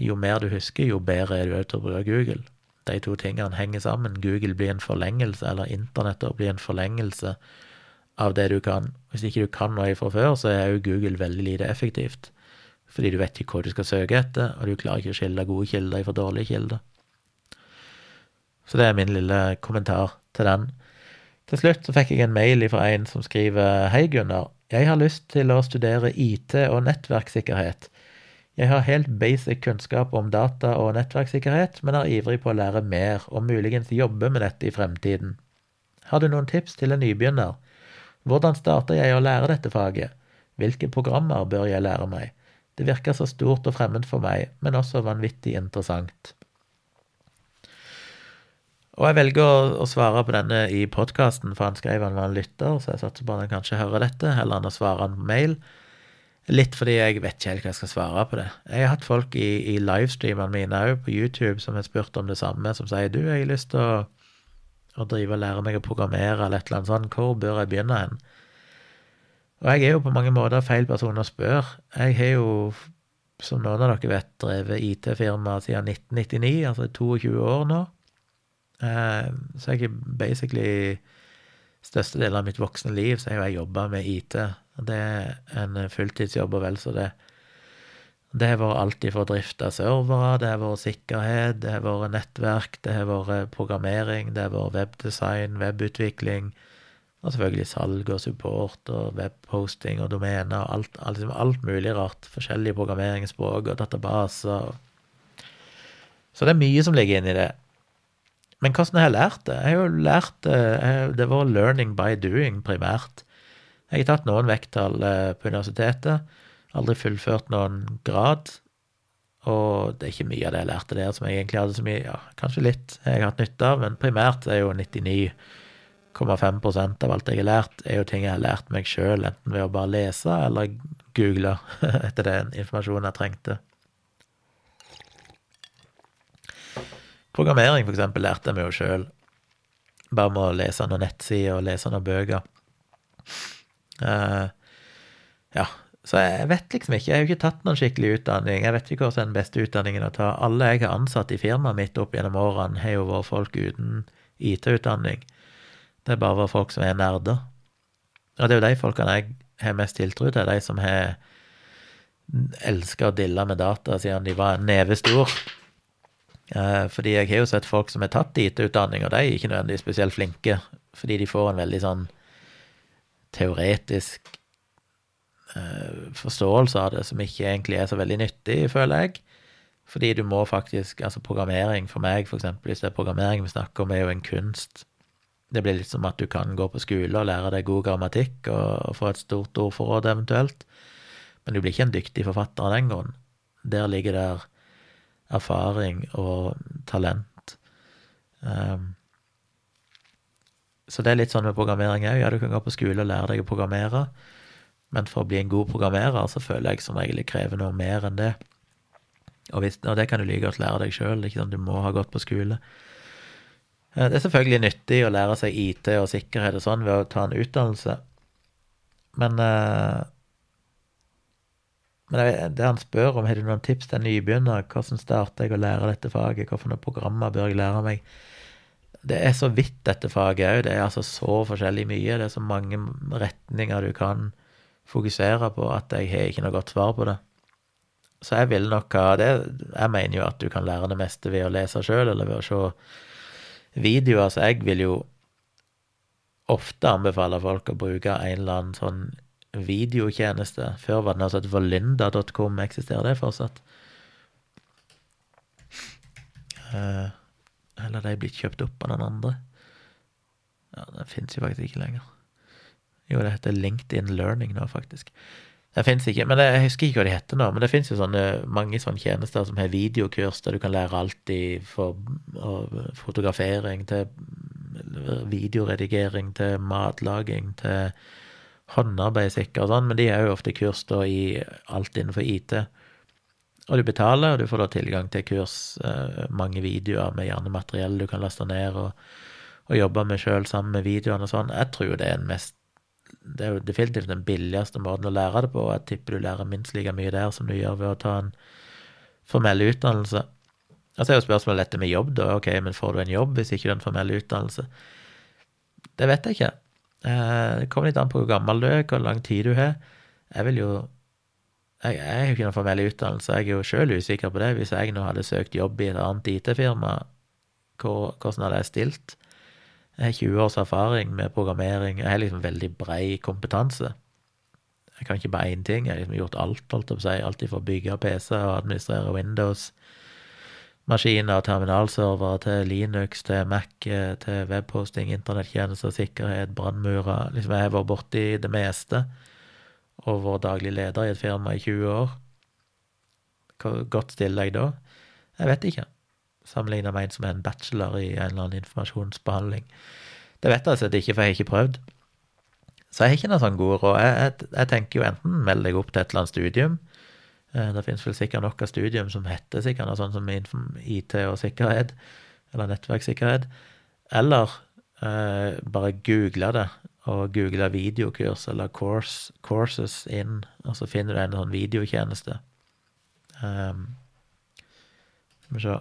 Jo mer du husker, jo bedre er du til å bruke Google. De to tingene henger sammen. Google blir en forlengelse, eller internettet blir en forlengelse av det du kan. Hvis ikke du kan noe fra før, så er jo Google veldig lite effektivt. Fordi du vet ikke hva du skal søke etter, og du klarer ikke å skille gode kilder fra dårlige kilder. Så det er min lille kommentar til den. Til slutt så fikk jeg en mail fra en som skriver Hei, Gunnar. Jeg har lyst til å studere IT og nettverkssikkerhet. Jeg har helt basic kunnskap om data og nettverkssikkerhet, men er ivrig på å lære mer og muligens jobbe med dette i fremtiden. Har du noen tips til en nybegynner? Hvordan starter jeg å lære dette faget? Hvilke programmer bør jeg lære meg? Det virker så stort og fremmed for meg, men også vanvittig interessant. Og jeg velger å, å svare på denne i podkasten, for han skrev han var en lytter, så jeg satser på at han kanskje hører dette, heller enn å svare han på mail. Litt fordi jeg vet ikke helt hva jeg skal svare på det. Jeg har hatt folk i, i livestreamene mine òg på YouTube som har spurt om det samme, som sier du, jeg har lyst til å å, drive og lære meg å programmere eller et eller annet sånt, hvor bør jeg begynne hen? Og jeg er jo på mange måter feil person å spørre. Jeg har jo, som noen av dere vet, drevet IT-firma siden 1999, altså 22 år nå. Eh, så jeg er basically største delen av mitt voksne liv så har jeg jobba med IT. Det er en fulltidsjobb og vel så det. Det har vært alt fra drift av servere, det har vært sikkerhet, det har vært nettverk, det har vært programmering, det har vært webdesign, webutvikling, og selvfølgelig salg og support og webposting og domener og alt, alt, alt mulig rart. Forskjellige programmeringsspråk og databaser. Så det er mye som ligger inni det. Men hvordan har jeg lært det? Jeg har jo lært det Det var learning by doing, primært. Jeg har tatt noen vekttall eh, på universitetet. Aldri fullført noen grad. Og det er ikke mye av det jeg lærte der som jeg egentlig hadde så mye Ja, kanskje litt jeg har hatt nytte av, men primært er jo 99,5% av alt jeg har lært, er jo ting jeg har lært meg sjøl, enten ved å bare lese eller google etter den informasjonen jeg trengte. Programmering, for eksempel, lærte jeg meg jo sjøl. Bare med å lese noen nettsider og lese noen bøker. Uh, ja, så jeg vet liksom ikke. Jeg har jo ikke tatt noen skikkelig utdanning. Jeg vet ikke hva som er den beste utdanningen å ta. Alle jeg har ansatt i firmaet mitt opp gjennom årene, har jo vært folk uten IT-utdanning. Det er bare folk som er nerder. Og det er jo de folkene jeg har mest tiltro til, de som har elska å dille med data siden de var en neve stor. Eh, fordi jeg har jo sett folk som har tatt IT-utdanning, og de er ikke nødvendigvis spesielt flinke, fordi de får en veldig sånn teoretisk Eh, forståelse av det som ikke egentlig er så veldig nyttig, føler jeg. Fordi du må faktisk Altså, programmering for meg, for eksempel, hvis det er programmering vi snakker om, er jo en kunst. Det blir litt som at du kan gå på skole og lære deg god grammatikk og, få et stort ordforråd eventuelt, men du blir ikke en dyktig forfatter av den grunn. Der ligger der erfaring og talent. Um, så det er litt sånn med programmering òg. Ja, du kan gå på skole og lære deg å programmere, men for å bli en god programmerer så føler jeg som regel det krever noe mer enn det. Og, hvis, og det kan du like godt lære deg sjøl, sånn du må ha gått på skole. Eh, det er selvfølgelig nyttig å lære seg IT og sikkerhet og sånn ved å ta en utdannelse, men uh, men det han spør om, har du noen tips til en nybegynner? Hvordan starter jeg å lære dette faget? Hvilke programmer bør jeg lære meg? Det er så vidt, dette faget òg. Det er altså så forskjellig mye. Det er så mange retninger du kan fokusere på at jeg har ikke noe godt svar på det. Så jeg vil nok ha det Jeg mener jo at du kan lære det meste ved å lese sjøl, eller ved å se videoer. Så jeg vil jo ofte anbefale folk å bruke en eller annen sånn videotjeneste. Før var det altså et valinda.com. Eksisterer det fortsatt? Uh, eller de blitt kjøpt opp av noen andre? Ja, det fins jo faktisk ikke lenger. Jo, det heter LinkedIn Learning nå, faktisk. Det fins ikke, men det, jeg husker ikke hva de heter nå. Men det fins jo sånne, mange sånne tjenester som har videokurs der du kan lære alt fra fotografering til videoredigering til matlaging til håndarbeid sikkert og sånn, men de er jo ofte kurs da i alt innenfor IT. Og du betaler, og du får da tilgang til kurs, eh, mange videoer med gjerne materiell du kan laste ned og, og jobbe med sjøl sammen med videoene og sånn. Jeg tror det er den mest Det er jo definitivt den billigste måten å lære det på, og jeg tipper du lærer minst like mye der som du gjør ved å ta en formell utdannelse. Og så er jo spørsmålet dette med jobb, da. Ok, men får du en jobb hvis ikke du har en formell utdannelse? Det vet jeg ikke. Eh, det kommer litt an på hvor gammel du er, hvor lang tid du har. Jeg vil jo Jeg, har jo ikke noen formell utdannelse, jeg er jo sjøl usikker på det. Hvis jeg nå hadde søkt jobb i et annet IT-firma, hvordan hadde jeg stilt? Jeg har 20 års erfaring med programmering, jeg har liksom veldig brei kompetanse. Jeg kan ikke bare én ting, jeg har liksom gjort alt, holdt jeg på å si. Alt fra bygge PC og administrere Windows maskiner terminalservere til Linux, til Mac, til webposting, internettjenester, sikkerhet, brannmurer. Liksom, jeg har vært borti det meste, og vært daglig leder i et firma i 20 år. Hvor godt stiller jeg da? Jeg vet ikke. Sammenligna med en som er en bachelor i en eller annen informasjonsbehandling. Det vet jeg altså ikke, for jeg har ikke prøvd. Så jeg har ikke noe sånn god råd. Jeg, jeg, jeg, tenker jo enten meld deg opp til et eller annet studium, Eh, det finnes vel sikkert noe studium som heter sikkert noe sånt som IT og sikkerhet, eller nettverkssikkerhet. Eller eh, bare google det, og google videokurs eller course, courses inn, og så finner du en sånn videotjeneste. Um, skal vi se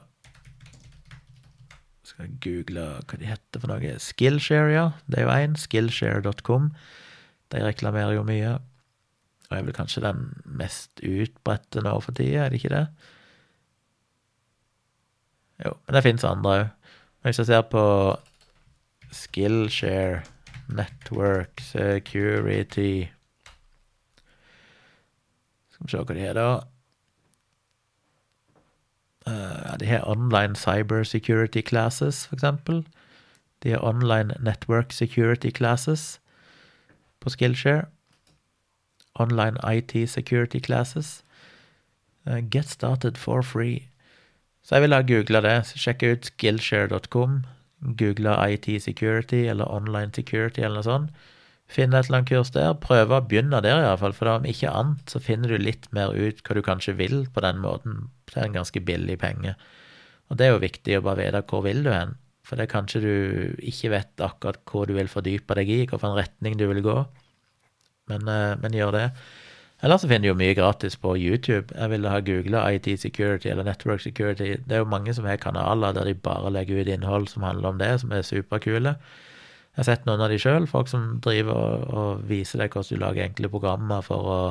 Skal jeg google hva de heter for noe. Skillshare, ja. Det er jo én. Skillshare.com. De reklamerer jo mye og er vel kanskje den mest utbredte nå for tida, er det ikke det? Jo, men det fins andre òg. Hvis jeg ser på Skillshare, Network, Security Skal vi se hva de har, da. Uh, de har online cyber security classes, for eksempel. De har online network security classes på Skillshare. Online IT Security Classes. Uh, get started for free. Så jeg ville ha googla det. Sjekke ut skillshare.com. Google IT Security eller Online Security eller noe sånt. Finne et eller annet kurs der. Prøve å begynne der, iallfall. For om ikke annet så finner du litt mer ut hva du kanskje vil på den måten. Det er en ganske billig penge. Og det er jo viktig å bare vite hvor vil du hen. For det er kanskje du ikke vet akkurat hva du vil fordype deg i, hvilken retning du vil gå men, eh, men gjør det. Eller så finner du jo mye gratis på YouTube. Jeg ville ha googla IT security eller network security. Det er jo mange som har kanaler der de bare legger ut innhold som handler om det, som er superkule. Jeg har sett noen av de sjøl, folk som driver og, og, viser deg hvordan du lager enkle programmer for å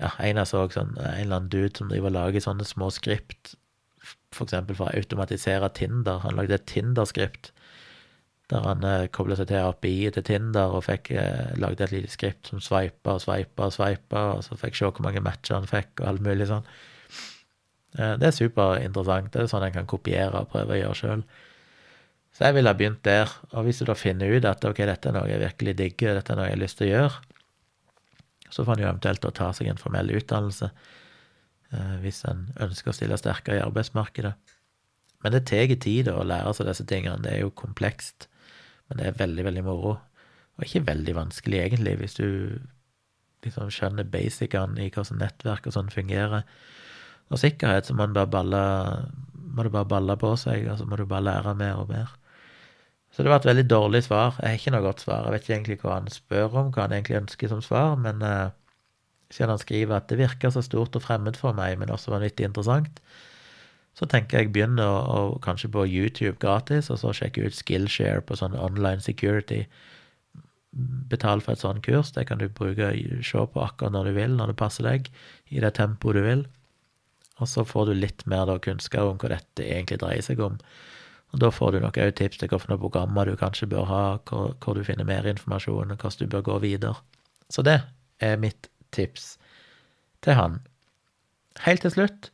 Ja, en jeg så sånn, en eller annen dude som driver og lager sånne små skript, for eksempel for å automatisere Tinder. Han lagde et Tinder-skript der han eh, kobla seg til API til Tinder og fikk eh, lagde et lite skript som sveipa og sveipa og sveipa, og så fikk se hvor mange matcher han fikk, og alt mulig sånn. Eh, det er superinteressant. Det er sånn en kan kopiere og prøve å gjøre sjøl. Så jeg ville ha begynt der. Og hvis du da finner ut at ok, dette er noe jeg virkelig digger, dette er noe jeg har lyst til å gjøre, så får en jo eventuelt å ta seg en formell utdannelse eh, hvis en ønsker å stille sterkere i arbeidsmarkedet. Men det tar tid å lære seg disse tingene. Det er jo komplekst. Men det er veldig, veldig moro. Og ikke veldig vanskelig, egentlig, hvis du liksom skjønner basicene i hvordan nettverk og sånn fungerer. og sikkerhet, så må, bare balle, må du bare balle på seg, og så må du bare lære mer og mer. Så det var et veldig dårlig svar. Jeg har ikke noe godt svar. Jeg vet ikke egentlig hva han spør om, hva han egentlig ønsker som svar, men uh, siden han skriver at det virker så stort og fremmed for meg, men også vanvittig interessant, så tenker jeg begynne å, å, kanskje på YouTube gratis, og så sjekke ut Skillshare på sånn online security. Betal for et sånt kurs. Det kan du bruke, se på akkurat når du vil, når det passer deg, i det tempoet du vil. Og så får du litt mer da, kunnskap om hva dette egentlig dreier seg om. Og Da får du nok òg tips til hvilke programmer du kanskje bør ha, hvor, hvor, du finner mer informasjon, og hvordan du bør gå videre. Så det er mitt tips til han. Helt til slutt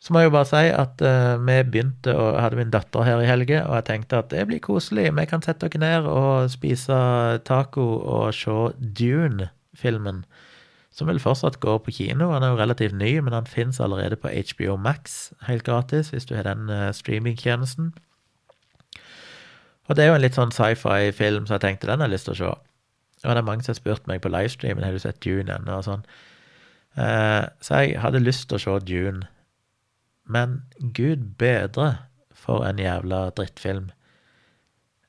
så må jeg jo bare si at uh, vi begynte og hadde min datter her i helge, og jeg tenkte at det blir koselig. Vi kan sette dere ned og spise taco og se Dune-filmen som vil fortsatt gå på kino. Han er jo relativt ny, men han fins allerede på HBO Max helt gratis, hvis du har den uh, streamingtjenesten. Og det er jo en litt sånn sci-fi-film, så jeg tenkte den har jeg lyst til å se. Og det er mange som har spurt meg på livestreamen har du sett Dune ennå, og sånn. Uh, så jeg hadde lyst til å se Dune. Men gud bedre for en jævla drittfilm.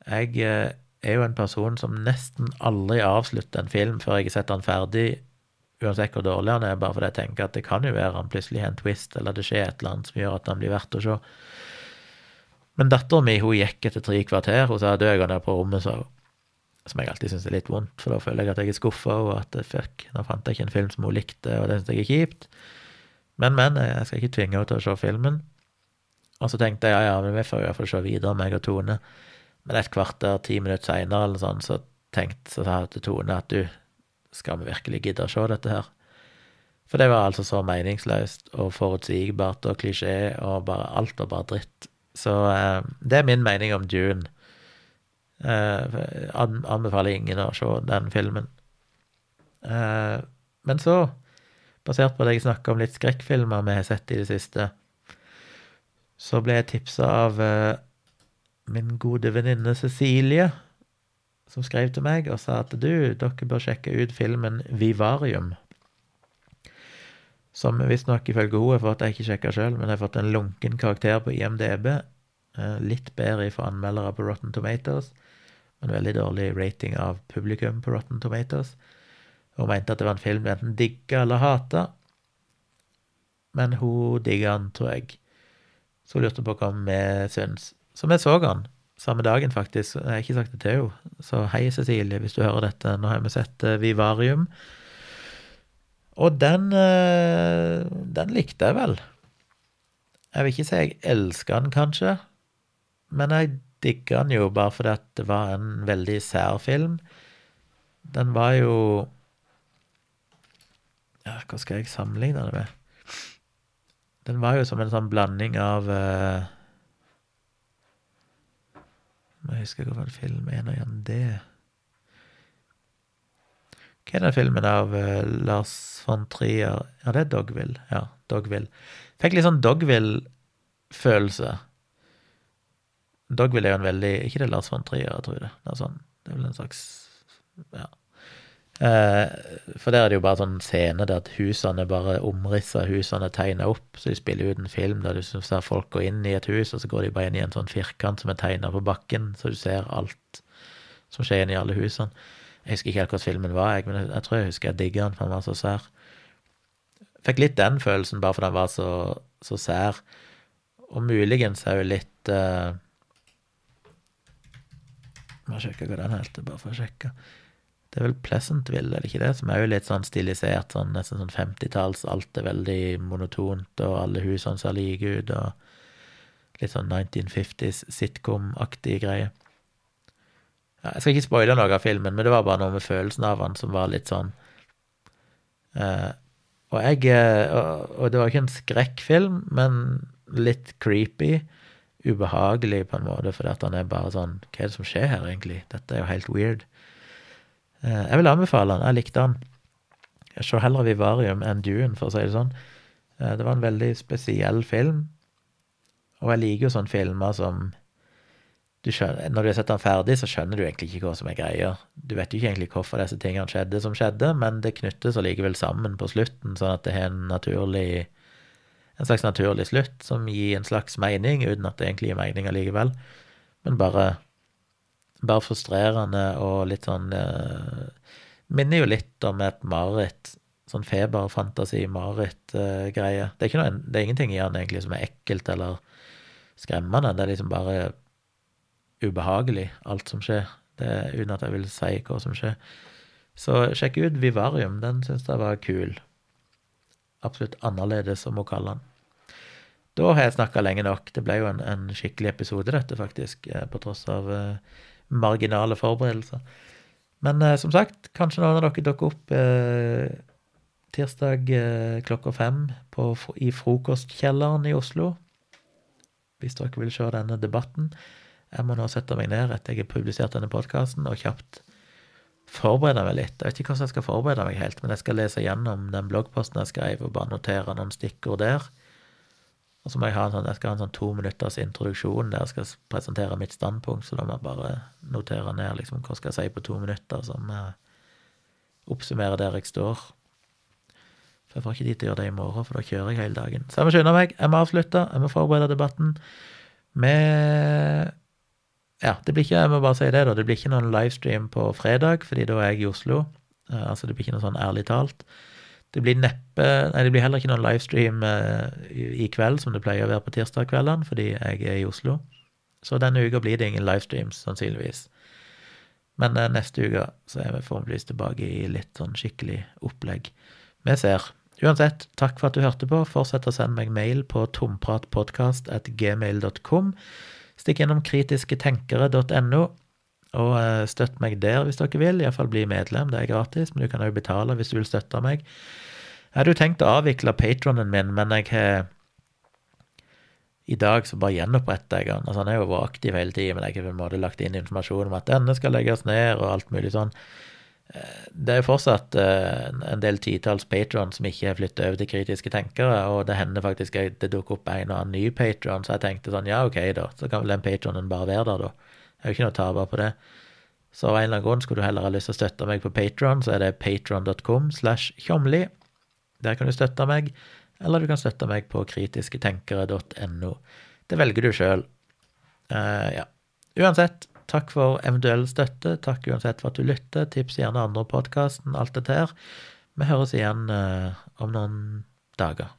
Jeg uh, er jo en person som nesten aldri avslutter en film før jeg har sett den ferdig uansett hvor dårlig han er, bare fordi jeg tenker at det kan jo være han plutselig har en twist, eller det skjer et eller annet som gjør at han blir verdt å se. Men dattera mi hun gikk etter tre kvarter. Hun sa at jeg ned på rommet', så. Som jeg alltid syns er litt vondt, for da føler jeg at jeg er skuffa, og at fuck, nå fant jeg ikke en film som hun likte, og det syns jeg er kjipt. Men, men, jeg skal ikke tvinge henne til å se filmen. Og så tenkte jeg ja, ja, vi får i hvert fall se videre, meg og Tone. Men et kvarter, ti minutter seinere eller sånn, så tenkte så sa jeg til Tone at du, skal vi virkelig gidde å se dette her? For det var altså så meningsløst og forutsigbart og klisjé, og bare alt og bare dritt. Så eh, det er min mening om Dune. Eh, anbefaler ingen å se den filmen. Eh, men så, basert på det jeg snakka om litt skrekkfilmer vi har sett i det siste, så ble jeg tipsa av uh, min gode venninne Cecilie som skrev til meg og sa at du, dere bør sjekke ut filmen Vivarium. Som visstnok ifølge henne for at jeg ikke sjekka sjøl, men jeg har fått en lunken karakter på IMDb. Eh, litt bedre for anmeldere på Rotten Tomatoes, men veldig dårlig rating av publikum på Rotten Tomatoes. Hun mente at det var en film du enten digga eller hata, men hun digga den, tror jeg. Så hun lurte på hva vi syns. Så vi så den samme dagen, faktisk. Jeg har ikke sagt det til henne. Så hei, Cecilie, hvis du hører dette. Nå har vi sett uh, Vivarium. Og den uh, Den likte jeg vel. Jeg vil ikke si jeg elska den, kanskje, men jeg digga den jo bare fordi det var en veldig sær film. Den var jo ja, Hva skal jeg sammenligne det med? Den var jo som en sånn blanding av uh, må jeg huske hvilken film er nå igjen det Hva er den filmen av uh, Lars von Trier Ja, det er Dogville. Ja, Dogville. Fikk litt sånn Dogville-følelse. Dogville er jo en veldig Ikke det Lars von Trier, jeg tror det. Det er, sånn, det er vel en slags Ja. Eh, for der er det jo bare sånn scene der husene bare omrisser, husene tegner opp. Så de spiller ut en film der du ser folk gå inn i et hus, og så går de bare inn i en sånn firkant som er tegna på bakken, så du ser alt som skjer inn i alle husene. Jeg husker ikke helt hvordan filmen var, jeg, men jeg, jeg tror jeg husker jeg digga den, for den var så sær. Fikk litt den følelsen, bare fordi den var så, så sær. Og muligens er jo litt uh, Må sjekke hva den heter, bare for å sjekke. Det er vel Pleasantville, er det ikke det? Som er jo litt sånn stilisert, sånn nesten sånn 50-talls. Alt er veldig monotont, og alle husene ser like ut, og litt sånn 1950s sitcom-aktige greie. Ja, jeg skal ikke spoile noe av filmen, men det var bare noe med følelsen av han som var litt sånn uh, Og jeg eh, og, og, det var ikke en skrekkfilm, men litt creepy. Ubehagelig, på en måte, fordi at han er bare sånn Hva er det som skjer her, egentlig? Dette er jo helt weird. Eh, jeg vil anbefale den. Jeg likte den. Jeg ser heller Vivarium enn Dune, for å si det sånn. Eh, det var en veldig spesiell film. Og jeg liker jo sånne filmer som du skjønner, Når du har sett den ferdig, så skjønner du egentlig ikke hva som er greia. Du vet jo ikke egentlig hvorfor disse tingene skjedde som skjedde, men det knyttes allikevel sammen på slutten, sånn at det har en naturlig en slags naturlig slutt som gir en slags mening, uten at det egentlig gir mening allikevel, men bare, bare frustrerende og litt sånn eh, Minner jo litt om et mareritt. Sånn feber-fantasi-mareritt-greie. det, er det er ingenting i han egentlig som er ekkelt eller skremmende, det er liksom bare ubehagelig, alt som skjer. Det, uten at jeg vil si hva som skjer. Så sjekk ut Vivarium, den syns jeg var kul. Absolutt annerledes, som hun kaller den. Da har jeg snakka lenge nok. Det ble jo en, en, skikkelig episode, dette, faktisk, eh, på tross av uh, marginale forberedelser. Men eh, som sagt, kanskje av dere dukker opp eh, tirsdag klokka fem på, i Frokostkjelleren i Oslo. Hvis dere vil se denne debatten. Jeg må nå sette meg ned etter jeg har publisert denne podkasten, og kjapt forberede meg litt. Jeg vet ikke hvordan jeg skal forberede meg helt, men jeg skal lese gjennom den bloggposten jeg skrev, og bare notere noen stikkord der. Og så må jeg ha en sånn, jeg skal ha en sånn to minutters introduksjon der jeg skal presentere mitt standpunkt, så da må jeg bare notere ned liksom hva skal jeg si på to minutter som eh, oppsummerer der jeg står. For jeg får ikke tid til å gjøre det i morgen, for da kjører jeg hele dagen. Så jeg må skynde meg, jeg må avslutte, jeg må forberede debatten med Ja, det blir ikke, jeg må bare si det, da, det blir ikke noen livestream på fredag, fordi da er jeg i Oslo. Uh, altså, det blir ikke noe sånn ærlig talt. Det blir neppe Nei, det blir heller ikke noen livestream eh, i kveld, som det pleier å være på tirsdagskveldene, fordi jeg er i Oslo. Så denne uka blir det ingen livestreams, sannsynligvis. Men eh, neste uke så er vi forhåpentligvis tilbake i litt sånn skikkelig opplegg. Vi ser. Uansett, takk for at du hørte på. Fortsett å sende meg mail på tompratpodkast.gmail.com. Stikk innom kritisketenkere.no, og eh, støtt meg der hvis dere vil. Iallfall bli medlem, det er gratis, men du kan òg betale hvis du vil støtte meg. Jeg hadde jo tenkt å avvikle patronen min, men jeg har i dag så bare gjenoppretter jeg han. Altså, han er jo vært aktiv hele tida, men jeg har på en måte lagt inn informasjon om at denne skal legges ned, og alt mulig sånn. Eh, det er jo fortsatt eh, en del titalls patron som ikke har flyttet over til kritiske tenkere, og det hender faktisk at det dukker opp en og annen ny patron, så jeg tenkte sånn, ja, ok, da, så kan vel den patronen bare være der, da. Jeg har ikke noe taper på det. Så av en eller annen grunn skulle du heller ha lyst til å støtte meg på Patron, så er det patron.com slash tjomli. Der kan du støtte meg, eller du kan støtte meg på kritisketenkere.no. Det velger du sjøl. Uh, eh, ja. Uansett, takk for eventuell støtte. Takk uansett for at du lytter. Tips gjerne andre podkasten, alt dette her. Vi høres igjen uh, om noen dager.